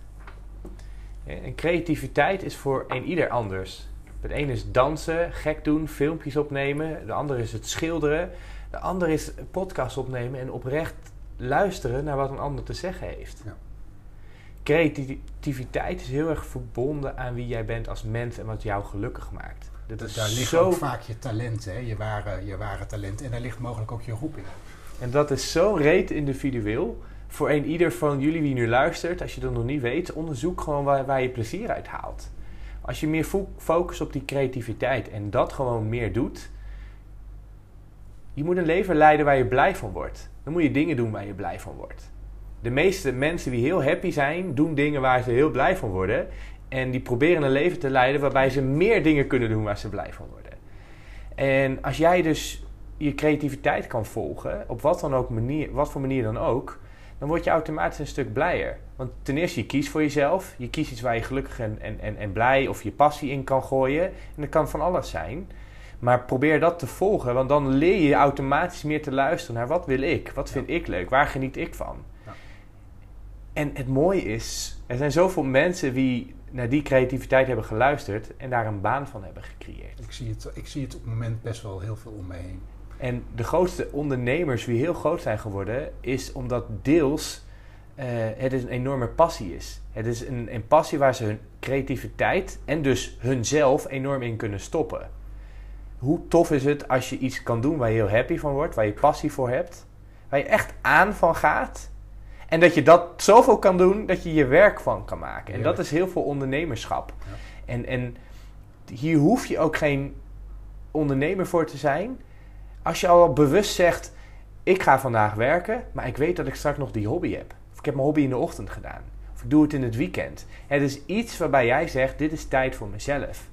En creativiteit is voor een ieder anders. Het ene is dansen, gek doen, filmpjes opnemen. De ander is het schilderen. De ander is podcast opnemen en oprecht luisteren naar wat een ander te zeggen heeft. Ja. Creativiteit is heel erg verbonden aan wie jij bent als mens en wat jou gelukkig maakt. Dat is Daar liggen zo ook vaak je talenten, hè? Je, ware, je ware talent. En daar ligt mogelijk ook je roeping. En dat is zo reet individueel. Voor een ieder van jullie die nu luistert, als je dat nog niet weet, onderzoek gewoon waar, waar je plezier uit haalt. Als je meer fo- focust op die creativiteit en dat gewoon meer doet. Je moet een leven leiden waar je blij van wordt. Dan moet je dingen doen waar je blij van wordt. De meeste mensen die heel happy zijn, doen dingen waar ze heel blij van worden. En die proberen een leven te leiden waarbij ze meer dingen kunnen doen waar ze blij van worden. En als jij dus je creativiteit kan volgen, op wat, dan ook manier, wat voor manier dan ook, dan word je automatisch een stuk blijer. Want ten eerste, je kiest voor jezelf. Je kiest iets waar je gelukkig en, en, en, en blij of je passie in kan gooien. En dat kan van alles zijn. Maar probeer dat te volgen, want dan leer je automatisch meer te luisteren naar wat wil ik, wat vind ik leuk, waar geniet ik van. Ja. En het mooie is, er zijn zoveel mensen die naar die creativiteit hebben geluisterd en daar een baan van hebben gecreëerd. Ik zie het, ik zie het op het moment best wel heel veel om me heen. En de grootste ondernemers die heel groot zijn geworden, is omdat deels eh, het een enorme passie is. Het is een, een passie waar ze hun creativiteit en dus hunzelf enorm in kunnen stoppen. Hoe tof is het als je iets kan doen waar je heel happy van wordt, waar je passie voor hebt, waar je echt aan van gaat. En dat je dat zoveel kan doen dat je je werk van kan maken. En dat is heel veel ondernemerschap. Ja. En, en hier hoef je ook geen ondernemer voor te zijn. Als je al bewust zegt: Ik ga vandaag werken, maar ik weet dat ik straks nog die hobby heb. Of ik heb mijn hobby in de ochtend gedaan. Of ik doe het in het weekend. Het is iets waarbij jij zegt: Dit is tijd voor mezelf.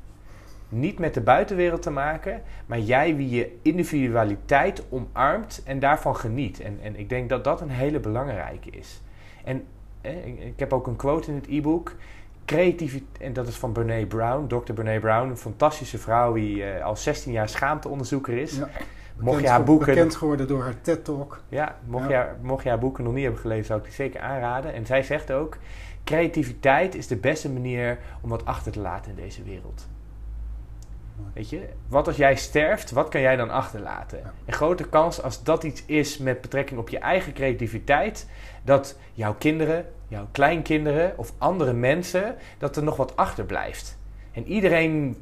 Niet met de buitenwereld te maken, maar jij wie je individualiteit omarmt en daarvan geniet. En, en ik denk dat dat een hele belangrijke is. En ik ik heb ook een quote in het e-book. Creativiteit, en dat is van Brene Brown, Dr. Brene Brown, een fantastische vrouw die eh, al 16 jaar schaamteonderzoeker is. Ja. Mocht je haar boeken, Bekend geworden door haar TED-talk. ja, mocht, Ja. Je haar, mocht je haar boeken nog niet hebben gelezen, zou ik die zeker aanraden. En zij zegt ook: creativiteit is de beste manier om wat achter te laten in deze wereld. Weet je, wat als jij sterft, wat kan jij dan achterlaten? Ja. Een grote kans als dat iets is met betrekking op je eigen creativiteit, dat jouw kinderen, jouw kleinkinderen of andere mensen, dat er nog wat achterblijft. En iedereen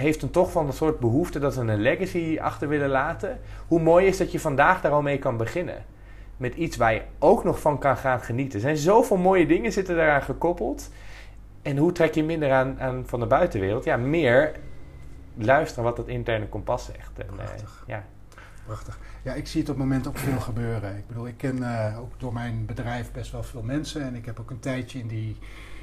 heeft dan toch van een soort behoefte dat ze een legacy achter willen laten. Hoe mooi is dat je vandaag daar al mee kan beginnen. Met iets waar je ook nog van kan gaan genieten. Er zijn zoveel mooie dingen zitten daaraan gekoppeld. En hoe trek je minder aan, aan van de buitenwereld? Ja, meer luisteren wat dat interne kompas zegt. En, eh, Prachtig. ja. Prachtig. Ja, ik zie het op het moment ook veel gebeuren. Ik bedoel, ik ken eh, ook door mijn bedrijf best wel veel mensen. En ik heb ook een tijdje in die,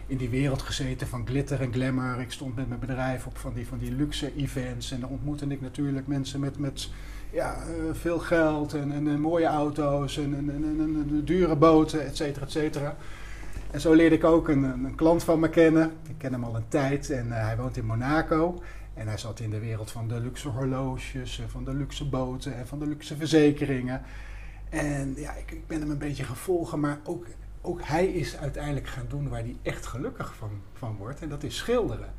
in die wereld gezeten van glitter en glamour. Ik stond met mijn bedrijf op van die, van die luxe events. En dan ontmoette ik natuurlijk mensen met, met ja, eh, veel geld en, en, mooie auto's en, en, en, dure boten, et cetera, et cetera. En zo leerde ik ook een, een, klant van me kennen. Ik ken hem al een tijd en eh, hij woont in Monaco. En hij zat in de wereld van de luxe horloges, van de luxe boten en van de luxe verzekeringen. En ja, ik, ik ben hem een beetje gevolgen, maar ook, ook hij is uiteindelijk gaan doen waar hij echt gelukkig van, van wordt. En dat is schilderen.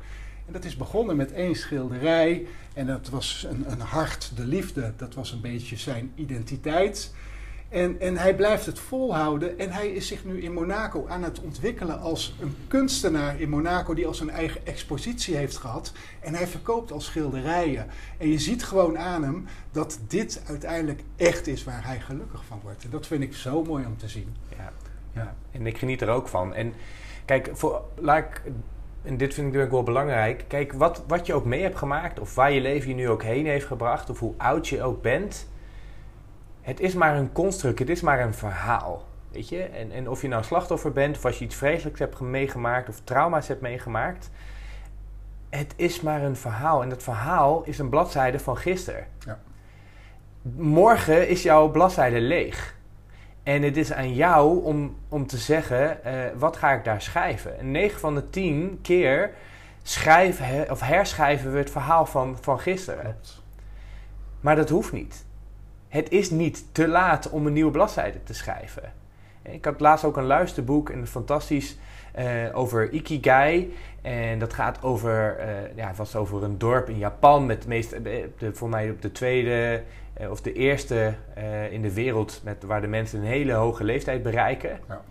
En dat is begonnen met één schilderij. En dat was een, een hart, de liefde. Dat was een beetje zijn identiteit. En, en hij blijft het volhouden. En hij is zich nu in Monaco aan het ontwikkelen als een kunstenaar in Monaco die al zijn eigen expositie heeft gehad. En hij verkoopt al schilderijen. En je ziet gewoon aan hem dat dit uiteindelijk echt is waar hij gelukkig van wordt. En dat vind ik zo mooi om te zien. Ja, ja. en ik geniet er ook van. En kijk, voor, laat ik, en dit vind ik natuurlijk wel belangrijk. Kijk, wat, wat je ook mee hebt gemaakt, of waar je leven je nu ook heen heeft gebracht, of hoe oud je ook bent het is maar een construct, het is maar een verhaal. Weet je? En, en of je nou slachtoffer bent, of als je iets vreselijks hebt meegemaakt, of trauma's hebt meegemaakt. Het is maar een verhaal. En dat verhaal is een bladzijde van gisteren. Ja. Morgen is jouw bladzijde leeg. En het is aan jou om, om te zeggen, uh, wat ga ik daar schrijven? En 9 van de 10 keer schrijven of herschrijven we het verhaal van, van gisteren. Maar dat hoeft niet het is niet te laat om een nieuwe bladzijde te schrijven. Ik had laatst ook een luisterboek en fantastisch uh, over Ikigai. En dat gaat over, uh, ja, het was over een dorp in Japan met meest, eh, de, voor mij op de tweede uh, of de eerste in de wereld met, waar de mensen een hele hoge leeftijd bereiken. Ja.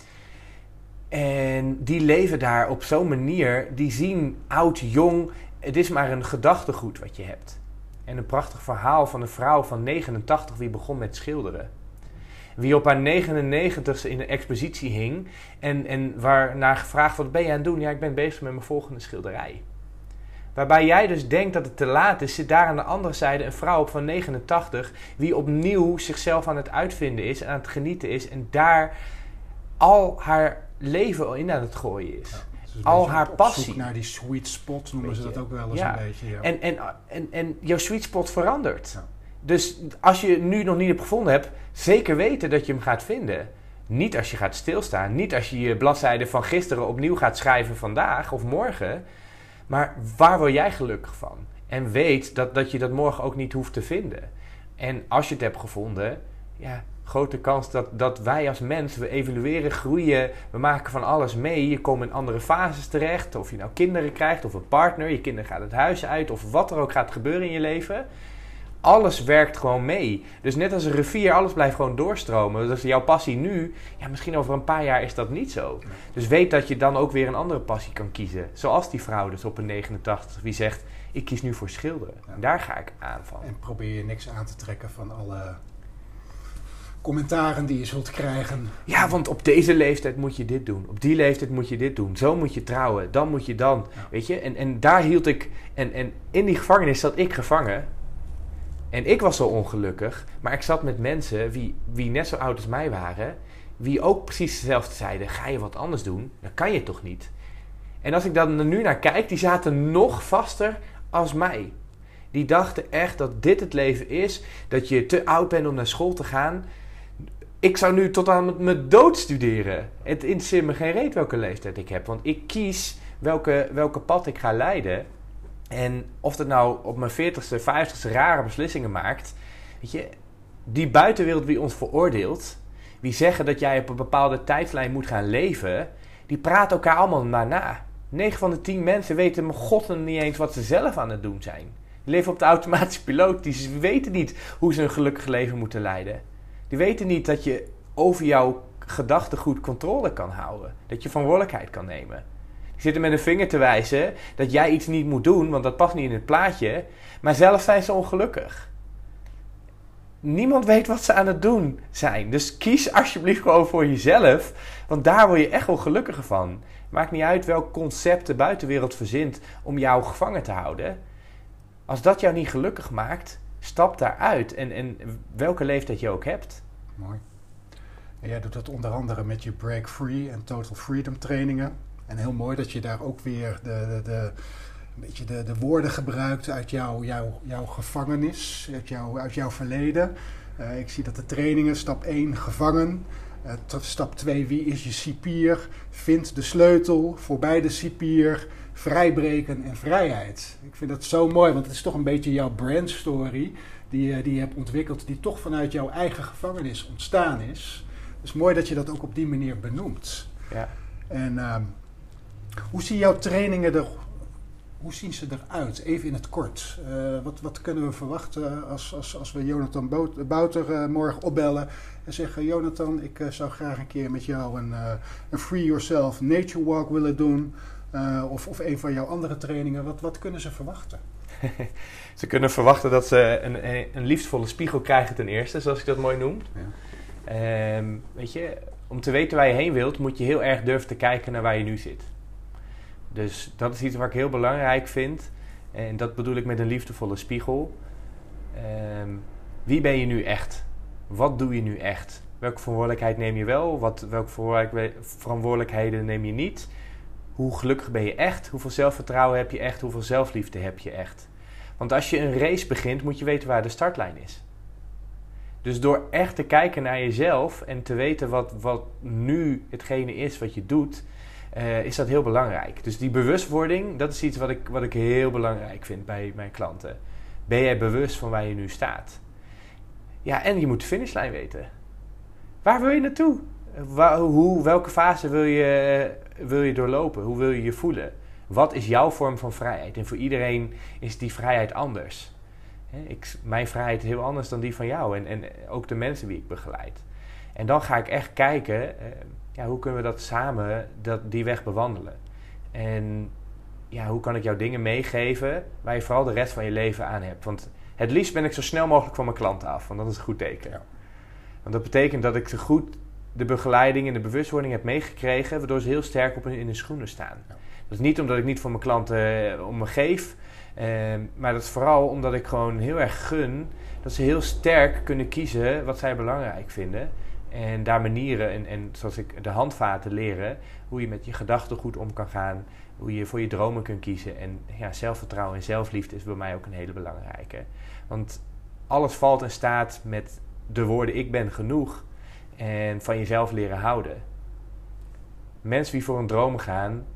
En die leven daar op zo'n manier, die zien oud, jong. Het is maar een gedachtegoed wat je hebt. En een prachtig verhaal van een vrouw van 89 die begon met schilderen. Wie op haar 99ste in de expositie hing en, en waarnaar gevraagd wat ben je aan het doen? Ja, ik ben bezig met mijn volgende schilderij. Waarbij jij dus denkt dat het te laat is, zit daar aan de andere zijde een vrouw op van 89 die opnieuw zichzelf aan het uitvinden is en aan het genieten is en daar al haar leven in aan het gooien is. Dus al haar passie. naar die sweet spot noemen ze dat ook wel eens een beetje. Ja. En, en, en, en jouw sweet spot verandert. Dus als je nu nog niet hebt gevonden hebt, zeker weten dat je hem gaat vinden. Niet als je gaat stilstaan. Niet als je je bladzijde van gisteren opnieuw gaat schrijven vandaag of morgen. Maar waar wil jij gelukkig van? En weet dat, dat je dat morgen ook niet hoeft te vinden. En als je het hebt gevonden, ja, grote kans dat, dat wij als mens, we evolueren, groeien, we maken van alles mee. Je komt in andere fases terecht. Of je nou kinderen krijgt of een partner, je kinderen gaat het huis uit of wat er ook gaat gebeuren in je leven. Alles werkt gewoon mee. Dus net als een rivier, alles blijft gewoon doorstromen. Dus jouw passie nu, ja, misschien over een paar jaar is dat niet zo. Dus weet dat je dan ook weer een andere passie kan kiezen. Zoals die vrouw dus op een 89, wie zegt, ik kies nu voor schilderen. Daar ga ik aan van. En probeer je niks aan te trekken van alle commentaren die je zult krijgen. Ja, want op deze leeftijd moet je dit doen. Op die leeftijd moet je dit doen. Zo moet je trouwen. Dan moet je dan. Weet je? En, en daar hield ik. En, en in die gevangenis zat ik gevangen. En ik was zo ongelukkig. Maar ik zat met mensen wie, wie net zo oud als mij waren. Wie ook precies hetzelfde zeiden. Ga je wat anders doen? Dat kan je toch niet? En als ik dan nu naar kijk, die zaten nog vaster als mij. Die dachten echt dat dit het leven is. Dat je te oud bent om naar school te gaan ik zou nu tot aan mijn dood studeren. Het interesseert me geen reet welke leeftijd ik heb. Want ik kies welke, welke pad ik ga leiden. En of dat nou op mijn 40ste, 50ste rare beslissingen maakt. Weet je, die buitenwereld wie ons veroordeelt. Wie zeggen dat jij op een bepaalde tijdlijn moet gaan leven. Die praten elkaar allemaal maar na. 9 van de 10 mensen weten mijn god niet eens wat ze zelf aan het doen zijn. Die leven op de automatische piloot. Die weten niet hoe ze een gelukkig leven moeten leiden. Die weten niet dat je over jouw gedachtegoed controle kan houden. Dat je verantwoordelijkheid kan nemen. Zitten met een vinger te wijzen dat jij iets niet moet doen, want dat past niet in het plaatje. Maar zelf zijn ze ongelukkig. Niemand weet wat ze aan het doen zijn. Dus kies alsjeblieft gewoon voor jezelf. Want daar word je echt wel gelukkiger van. Maakt niet uit welk concept de buitenwereld verzint om jou gevangen te houden. Als dat jou niet gelukkig maakt, stap daaruit. En, en welke leeftijd je ook hebt. Mooi. En jij doet dat onder andere met je Break Free en Total Freedom trainingen. En heel mooi dat je daar ook weer de, de, de een beetje de, de woorden gebruikt uit jouw, jouw, jouw gevangenis, uit, jouw, uit jouw verleden. Uh, ik zie dat de trainingen, stap 1, gevangen. Uh, stap 2, wie is je cipier? Vind de sleutel voorbij de cipier vrijbreken en vrijheid. Ik vind dat zo mooi, want het is toch een beetje jouw brandstory die, die je hebt ontwikkeld, die toch vanuit jouw eigen gevangenis ontstaan is. Dus mooi dat je dat ook op die manier benoemt. Ja. En uh, hoe zie jouw trainingen er hoe zien ze eruit? Even in het kort. Uh, wat, wat, kunnen we verwachten als, als, als we Jonathan Bouter uh, morgen opbellen en zeggen: Jonathan, ik uh, zou graag een keer met jou een, een Free Yourself Nature Walk willen doen. of, of een van jouw andere trainingen. Wat, wat kunnen ze verwachten? ze kunnen verwachten dat ze een, een, liefdevolle spiegel krijgen ten eerste, zoals ik dat mooi noem. Ja. Um, weet je, om te weten waar je heen wilt, moet je heel erg durven te kijken naar waar je nu zit. Dus dat is iets wat ik heel belangrijk vind. En dat bedoel ik met een liefdevolle spiegel. Ehm, wie ben je nu echt? Wat doe je nu echt? Welke verantwoordelijkheid neem je wel? Wat, welke verantwoordelijkheden neem je niet? Hoe gelukkig ben je echt? Hoeveel zelfvertrouwen heb je echt? Hoeveel zelfliefde heb je echt? Want als je een race begint, moet je weten waar de startlijn is. Dus door echt te kijken naar jezelf en te weten wat, wat nu hetgene is wat je doet, uh, is dat heel belangrijk. Dus die bewustwording, dat is iets wat ik, wat ik heel belangrijk vind bij mijn klanten. Ben jij bewust van waar je nu staat? Ja, en je moet de finishlijn weten. Waar wil je naartoe? Waar, hoe, welke fase wil je, wil je doorlopen? Hoe wil je je voelen? Wat is jouw vorm van vrijheid? En voor iedereen is die vrijheid anders. Ik, mijn vrijheid is heel anders dan die van jou en, en ook de mensen die ik begeleid. En dan ga ik echt kijken, eh, ja, hoe kunnen we dat samen, dat, die weg bewandelen? En ja, hoe kan ik jou dingen meegeven waar je vooral de rest van je leven aan hebt? Want het liefst ben ik zo snel mogelijk van mijn klanten af, want dat is een goed teken. Ja. Want dat betekent dat ik ze goed de begeleiding en de bewustwording heb meegekregen, waardoor ze heel sterk op in hun schoenen staan. Dat is niet omdat ik niet voor mijn klanten eh, om me geef, eh, maar dat is vooral omdat ik gewoon heel erg gun dat ze heel sterk kunnen kiezen wat zij belangrijk vinden. En daar manieren en, en zoals ik de handvaten leren, hoe je met je gedachten goed om kan gaan, hoe je voor je dromen kunt kiezen. En ja, zelfvertrouwen en zelfliefde is bij mij ook een hele belangrijke. Want alles valt en staat met de woorden ik ben genoeg en van jezelf leren houden. Mensen die voor een droom gaan,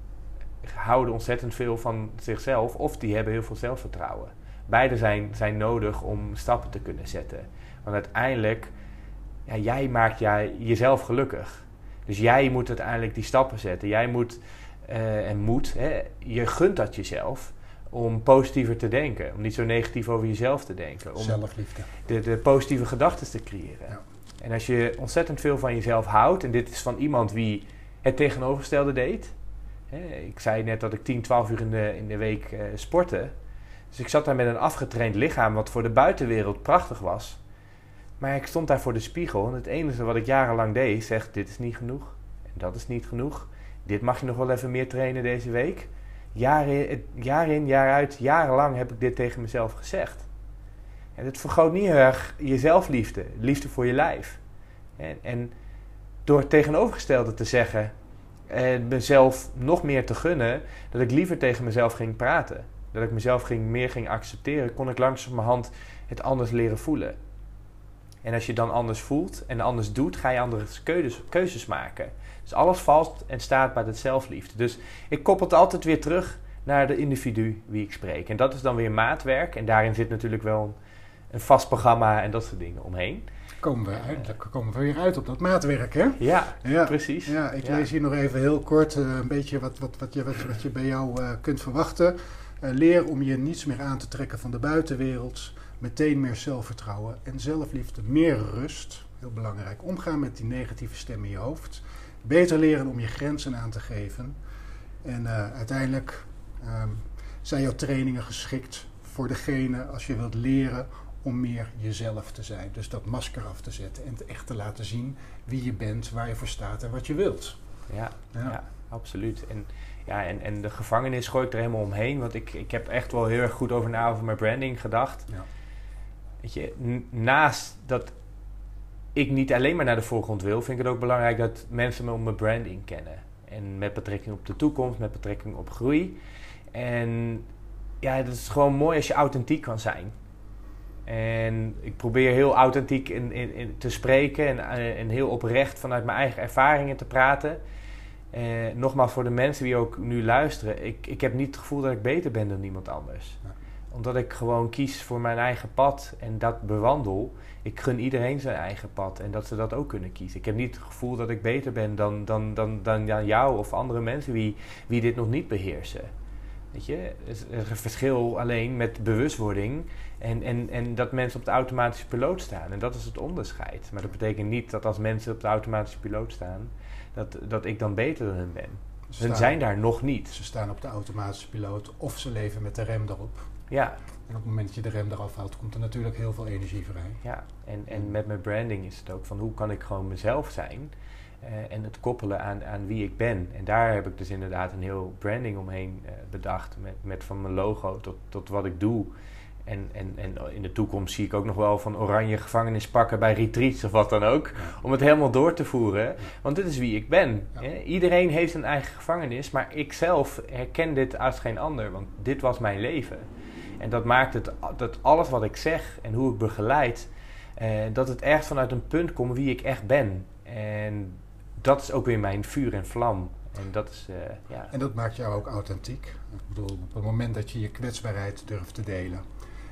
houden ontzettend veel van zichzelf of die hebben heel veel zelfvertrouwen. Beide zijn, zijn nodig om stappen te kunnen zetten. Want uiteindelijk ja, jij maakt jij, jezelf gelukkig. Dus jij moet uiteindelijk die stappen zetten. Jij moet, uh, en moet, hè, je gunt dat jezelf om positiever te denken. Om niet zo negatief over jezelf te denken. Om Zelfliefde. De, de positieve gedachten te creëren. Ja. En als je ontzettend veel van jezelf houdt, en dit is van iemand wie het tegenovergestelde deed. Hè, ik zei net dat ik 10, 12 uur in de, in de week uh, sportte. Dus ik zat daar met een afgetraind lichaam, wat voor de buitenwereld prachtig was. Maar ik stond daar voor de spiegel en het enige wat ik jarenlang deed, zegt dit is niet genoeg. En dat is niet genoeg. Dit mag je nog wel even meer trainen deze week. Jaar in, jaar in, jaar uit, jarenlang heb ik dit tegen mezelf gezegd. En het vergroot niet erg je zelfliefde, liefde voor je lijf. En, en door het tegenovergestelde te zeggen en mezelf nog meer te gunnen, dat ik liever tegen mezelf ging praten. Dat ik mezelf ging, meer ging accepteren, kon ik langzamerhand het anders leren voelen. En als je dan anders voelt en anders doet, ga je andere keuzes, keuzes maken. Dus alles valt en staat bij het zelfliefde. Dus ik koppel het altijd weer terug naar de individu wie ik spreek. En dat is dan weer maatwerk. En daarin zit natuurlijk wel een, een vast programma en dat soort dingen omheen. Komen we, uit, dan komen we weer uit op dat maatwerk, hè? Ja, ja. precies. Ja, ik lees hier nog even heel kort uh, een beetje wat, wat, wat, je, wat, wat je bij jou uh, kunt verwachten. Uh, leer om je niets meer aan te trekken van de buitenwereld meteen meer zelfvertrouwen en zelfliefde, meer rust. Heel belangrijk. Omgaan met die negatieve stem in je hoofd. Beter leren om je grenzen aan te geven. En uh, uiteindelijk um, zijn jouw trainingen geschikt voor degene als je wilt leren om meer jezelf te zijn. Dus dat masker af te zetten en echt te laten zien wie je bent, waar je voor staat en wat je wilt. Ja, ja. ja absoluut. En, ja, en, en de gevangenis gooi ik er helemaal omheen. Want ik, ik heb echt wel heel erg goed over na over mijn branding gedacht. Ja. Weet je, naast dat ik niet alleen maar naar de voorgrond wil, vind ik het ook belangrijk dat mensen me om mijn branding kennen. En met betrekking op de toekomst, met betrekking op groei. En ja, het is gewoon mooi als je authentiek kan zijn. En ik probeer heel authentiek in, in, in te spreken en, eh, en, heel oprecht vanuit mijn eigen ervaringen te praten. Eh, nogmaals, voor de mensen die ook nu luisteren, ik, ik heb niet het gevoel dat ik beter ben dan iemand anders omdat ik gewoon kies voor mijn eigen pad en dat bewandel. Ik gun iedereen zijn eigen pad en dat ze dat ook kunnen kiezen. Ik heb niet het gevoel dat ik beter ben dan, dan, dan, dan, dan jou of andere mensen wie, wie dit nog niet beheersen. Weet je, er is een verschil alleen met bewustwording en, en, en dat mensen op de automatische piloot staan. En dat is het onderscheid. Maar dat betekent niet dat als mensen op de automatische piloot staan, dat, dat ik dan beter dan hun ben. Ze hun zijn daar nog niet. Ze staan op de automatische piloot of ze leven met de rem erop. Ja. En op het moment dat je de rem eraf haalt, komt er natuurlijk heel veel energie vrij. Ja, en, en met mijn branding is het ook van hoe kan ik gewoon mezelf zijn uh, en het koppelen aan, aan wie ik ben. En daar heb ik dus inderdaad een heel branding omheen uh, bedacht. Met, met van mijn logo tot, tot wat ik doe. En, en, en in de toekomst zie ik ook nog wel van oranje gevangenis pakken bij retreats of wat dan ook. Om het helemaal door te voeren. Want dit is wie ik ben. Ja. Iedereen heeft een eigen gevangenis, maar ik zelf herken dit als geen ander. Want dit was mijn leven. En dat maakt het dat alles wat ik zeg en hoe ik begeleid, eh, dat het echt vanuit een punt komt wie ik echt ben. En dat is ook weer mijn vuur en vlam. En dat, is, uh, ja. en dat maakt jou ook authentiek. Ik bedoel, op het moment dat je je kwetsbaarheid durft te delen.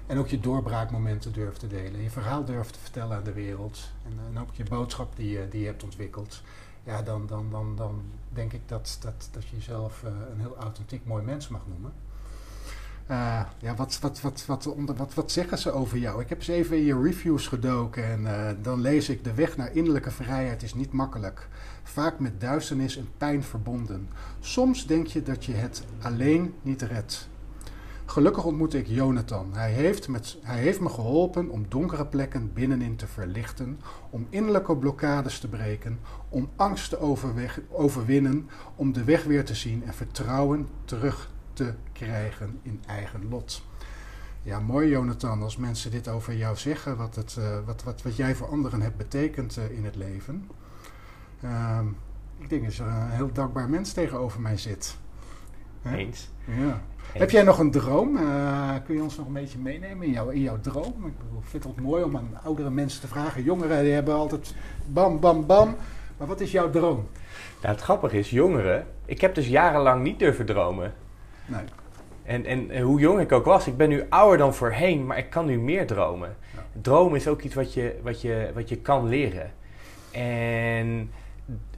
En ook je doorbraakmomenten durft te delen. Je verhaal durft te vertellen aan de wereld. En, ook je boodschap die je, die je hebt ontwikkeld. Ja, dan, dan, dan, dan denk ik dat, dat, dat je jezelf uh, een heel authentiek mooi mens mag noemen. Uh, ja, wat, wat, wat, wat, onder, wat, wat zeggen ze over jou? Ik heb eens even in je reviews gedoken en uh, dan lees ik... De weg naar innerlijke vrijheid is niet makkelijk. Vaak met duisternis en pijn verbonden. Soms denk je dat je het alleen niet redt. Gelukkig ontmoette ik Jonathan. Hij heeft, met, hij heeft me geholpen om donkere plekken binnenin te verlichten, om innerlijke blokkades te breken, om angst te overwinnen, om de weg weer te zien en vertrouwen terug te krijgen in eigen lot. Ja, mooi Jonathan, als mensen dit over jou zeggen, wat, het, uh, wat, wat, wat jij voor anderen hebt betekend uh, in het leven. Uh, ik denk dat er een heel dankbaar mens tegenover mij zit. Hè? Eens. Ja. Heb jij nog een droom? Uh, kun je ons nog een beetje meenemen in, jou, in jouw droom? Ik vind het mooi om aan oudere mensen te vragen. Jongeren die hebben altijd bam, bam, bam. Maar wat is jouw droom? Nou, het grappige is, jongeren... Ik heb dus jarenlang niet durven dromen. Nee. En, en, hoe jong ik ook was, ik ben nu ouder dan voorheen, maar ik kan nu meer dromen. Ja. Dromen is ook iets wat je, wat je, wat je kan leren. En,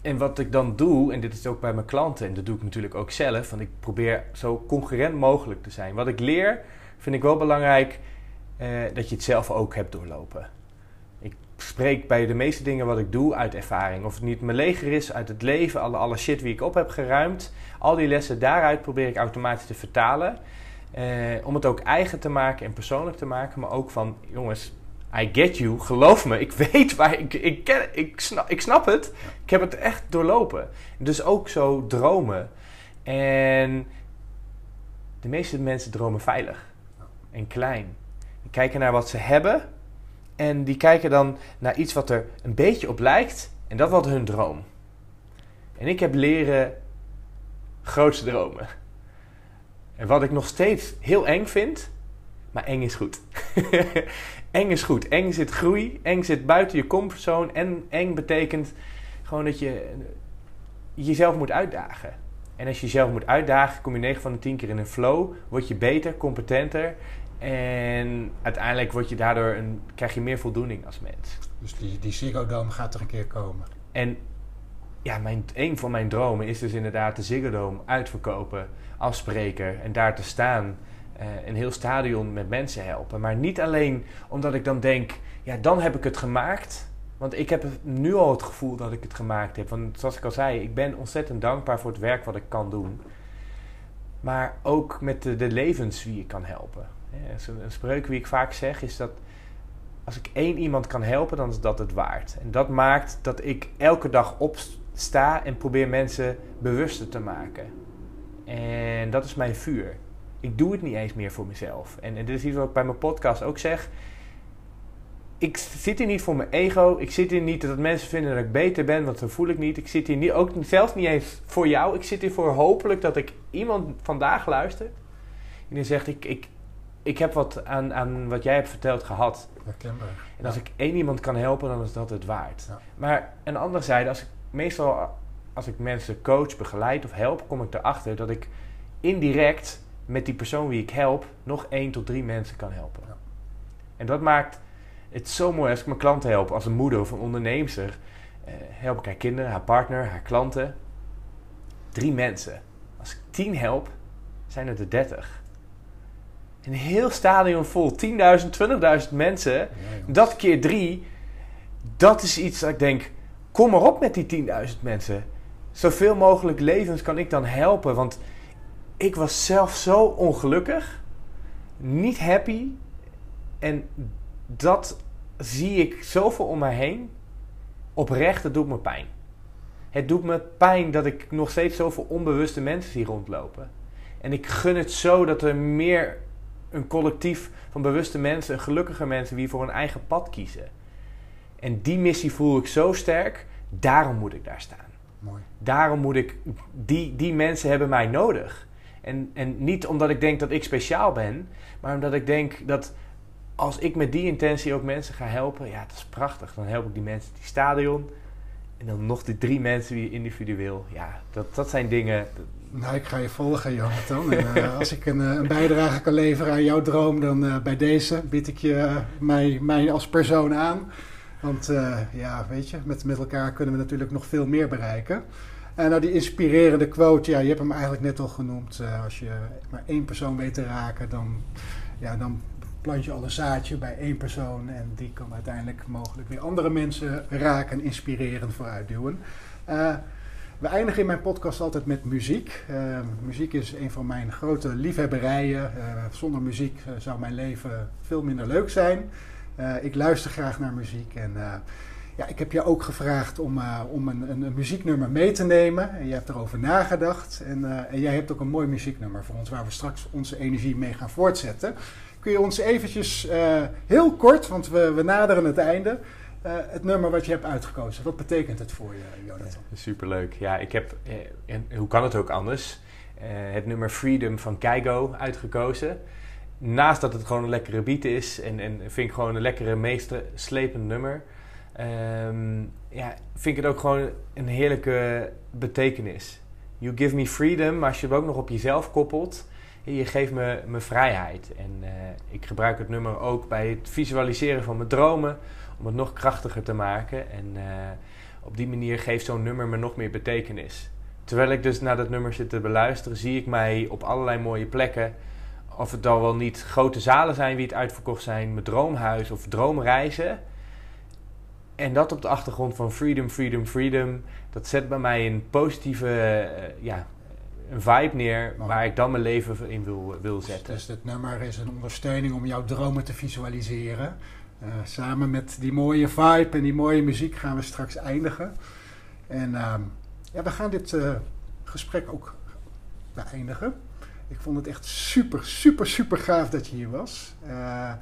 en wat ik dan doe, en dit is ook bij mijn klanten, en dat doe ik natuurlijk ook zelf, want ik probeer zo concurrent mogelijk te zijn. Wat ik leer, vind ik wel belangrijk eh, dat je het zelf ook hebt doorlopen. Ik spreek bij de meeste dingen wat ik doe uit ervaring. Of het niet mijn leger is, uit het leven, alle, alle shit wie ik op heb geruimd. Al die lessen daaruit probeer ik automatisch te vertalen. Eh, om het ook eigen te maken en persoonlijk te maken. Maar ook van, jongens, I get you, geloof me. Ik weet waar ik, ik, ken, ik, snap, ik snap het. Ik heb het echt doorlopen. Dus ook zo dromen. En de meeste mensen dromen veilig en klein. Die kijken naar wat ze hebben en die kijken dan naar iets wat er een beetje op lijkt. En dat wordt hun droom. En ik heb leren grootste dromen. En wat ik nog steeds heel eng vind, maar eng is goed. eng is goed. Eng zit groei, eng zit buiten je comfortzone. En eng betekent gewoon dat je jezelf moet uitdagen. En als je jezelf moet uitdagen, kom je 9 van de 10 keer in een flow. Word je beter, competenter. En uiteindelijk word je daardoor een, krijg je meer voldoening als mens. Dus die, die Ziggo Dome gaat er een keer komen. En ja, mijn, een van mijn dromen is dus inderdaad de Ziggo Dome uitverkopen als spreker. En daar te staan, uh, een heel stadion met mensen helpen. Maar niet alleen omdat ik dan denk, ja, dan heb ik het gemaakt. Want ik heb nu al het gevoel dat ik het gemaakt heb. Want zoals ik al zei, ik ben ontzettend dankbaar voor het werk wat ik kan doen. Maar ook met de, levens wie ik kan helpen. Een spreuk wie ik vaak zeg is dat als ik één iemand kan helpen, dan is dat het waard. En dat maakt dat ik elke dag opsta en probeer mensen bewuster te maken. En dat is mijn vuur. Ik doe het niet eens meer voor mezelf. En, en dit is iets wat ik bij mijn podcast ook zeg. Ik zit hier niet voor mijn ego. Ik zit hier niet dat mensen vinden dat ik beter ben, want dat voel ik niet. Ik zit hier niet, ook zelfs niet eens voor jou. Ik zit hier voor hopelijk dat ik iemand vandaag luistert. En die zegt, ik, ik, ik heb wat aan, aan wat jij hebt verteld gehad. Herkenbaar. En als ik één iemand kan helpen, dan is dat het waard. Ja. Maar een andere zijde, als ik meestal als ik mensen coach, begeleid of help, kom ik erachter dat ik indirect met die persoon wie ik help, nog één tot drie mensen kan helpen. Ja. En dat maakt het zo mooi als ik mijn klanten help, als een moeder of een onderneemster. Eh, help ik haar kinderen, haar partner, haar klanten. Drie mensen. Als ik tien help, zijn het er 30. Een heel stadion vol, 10.000, 20.000 mensen. Ja. Dat keer drie, dat is iets dat ik denk, kom maar op met die 10.000 mensen. Zoveel mogelijk levens kan ik dan helpen. Want ik was zelf zo ongelukkig, niet happy. En dat zie ik zoveel om mij heen. Oprecht, het doet me pijn. Het doet me pijn dat ik nog steeds zoveel onbewuste mensen zie rondlopen. En ik gun het zo dat er meer een collectief van bewuste mensen, gelukkige mensen, die voor hun eigen pad kiezen. En die missie voel ik zo sterk, daarom moet ik daar staan. Mooi. Daarom moet ik, die, die mensen hebben mij nodig. En, en niet omdat ik denk dat ik speciaal ben, maar omdat ik denk dat als ik met die intentie ook mensen ga helpen, ja, dat is prachtig. Dan help ik die mensen die stadion. En dan nog die drie mensen die individueel. Ja, dat, dat zijn dingen. Nou, ik ga je volgen, Jonathan. En, eh, als ik een, eh, een bijdrage kan leveren aan jouw droom, dan eh, bij deze bied ik je mij, mij als persoon aan. Want eh, ja, weet je, met, met elkaar kunnen we natuurlijk nog veel meer bereiken. En nou, die inspirerende quote, ja, je hebt hem eigenlijk net al genoemd. Eh, als je maar één persoon weet te raken, dan, ja, dan plant je al een zaadje bij één persoon. En die kan uiteindelijk mogelijk weer andere mensen raken en inspireren vooruitduwen. Eh, we eindigen in mijn podcast altijd met muziek. Muziek is een van mijn grote liefhebberijen. Zonder muziek zou mijn leven veel minder leuk zijn. Eh, ik luister graag naar muziek en eh, ja, ik heb je ook gevraagd om, eh, om een, een, muzieknummer mee te nemen. En je hebt erover nagedacht. En, en jij hebt ook een mooi muzieknummer voor ons waar we straks onze energie mee gaan voortzetten. Kun je ons eventjes heel kort, want we, we naderen het einde, het nummer wat je hebt uitgekozen. Wat betekent het voor je, Jonathan? Superleuk. Ja, ik heb, en hoe kan het ook anders, het nummer Freedom van Keigo uitgekozen. Naast dat het gewoon een lekkere beat is en, en vind ik gewoon een lekkere, meeste slepend nummer. ehm, ja, vind ik het ook gewoon een heerlijke betekenis. You give me freedom, maar als je het ook nog op jezelf koppelt, je geeft me, me vrijheid. En eh, ik gebruik het nummer ook bij het visualiseren van mijn dromen, om het nog krachtiger te maken. En eh, op die manier geeft zo'n nummer me nog meer betekenis. Terwijl ik dus naar dat nummer zit te beluisteren, zie ik mij op allerlei mooie plekken. Of het dan wel niet grote zalen zijn wie het uitverkocht zijn, mijn droomhuis of droomreizen. En dat op de achtergrond van freedom, freedom, freedom. Dat zet bij mij een positieve eh, ja, een vibe neer waar ik dan mijn leven in wil, wil Dus, zetten. dus dit nummer is een ondersteuning om jouw dromen te visualiseren. Eh, samen met die mooie vibe en die mooie muziek gaan we straks eindigen. En ehm, ja, we gaan dit eh, gesprek ook beëindigen. Ik vond het echt super, super, super gaaf dat je hier was. Eh,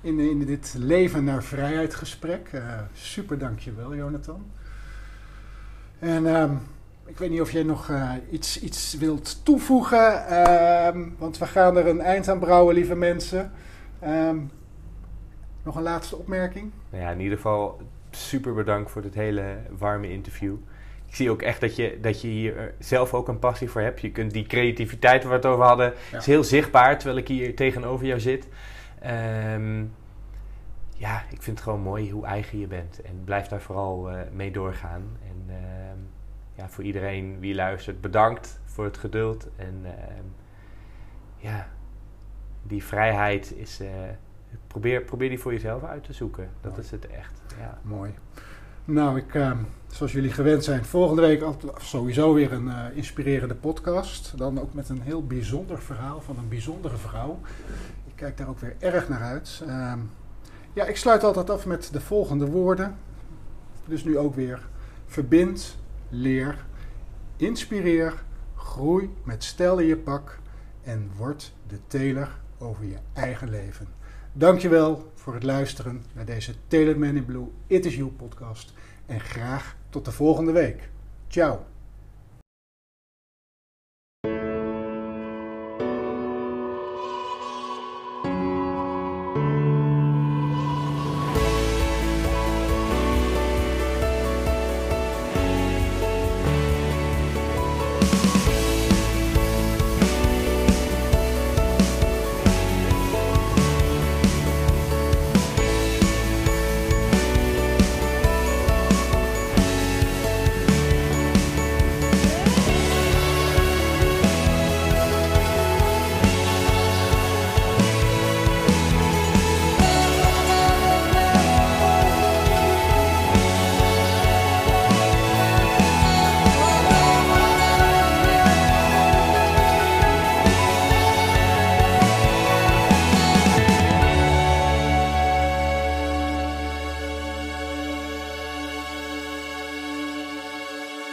in, in dit leven naar vrijheid gesprek. Eh, super dankjewel, Jonathan. En ehm, ik weet niet of jij nog eh, iets, iets wilt toevoegen. ehm, want we gaan er een eind aan brouwen, lieve mensen. Ehm, nog een laatste opmerking? Nou ja, in ieder geval super bedankt voor dit hele warme interview. Ik zie ook echt dat je, dat je hier eh, zelf ook een passie voor hebt. Je kunt die creativiteit waar we het over hadden, Ja. is heel zichtbaar terwijl ik hier tegenover jou zit. Ehm, ja, ik vind het gewoon mooi hoe eigen je bent. En blijf daar vooral eh, mee doorgaan. En ehm, ja, voor iedereen wie luistert, bedankt voor het geduld. En ehm, ja, die vrijheid is. eh, probeer, probeer die voor jezelf uit te zoeken. Dat Mooi. is het echt. Ja. Mooi. Nou, ik, ehm, zoals jullie gewend zijn, volgende week sowieso weer een eh, inspirerende podcast. Dan ook met een heel bijzonder verhaal van een bijzondere vrouw. Ik kijk daar ook weer erg naar uit. Ehm, ja, ik sluit altijd af met de volgende woorden. Dus nu ook weer. Verbind, leer, inspireer, groei met stijl in je pak en word de teler over je eigen leven. Dankjewel voor het luisteren naar deze Tailored Man in Blue It Is You podcast. En graag tot de volgende week. Ciao.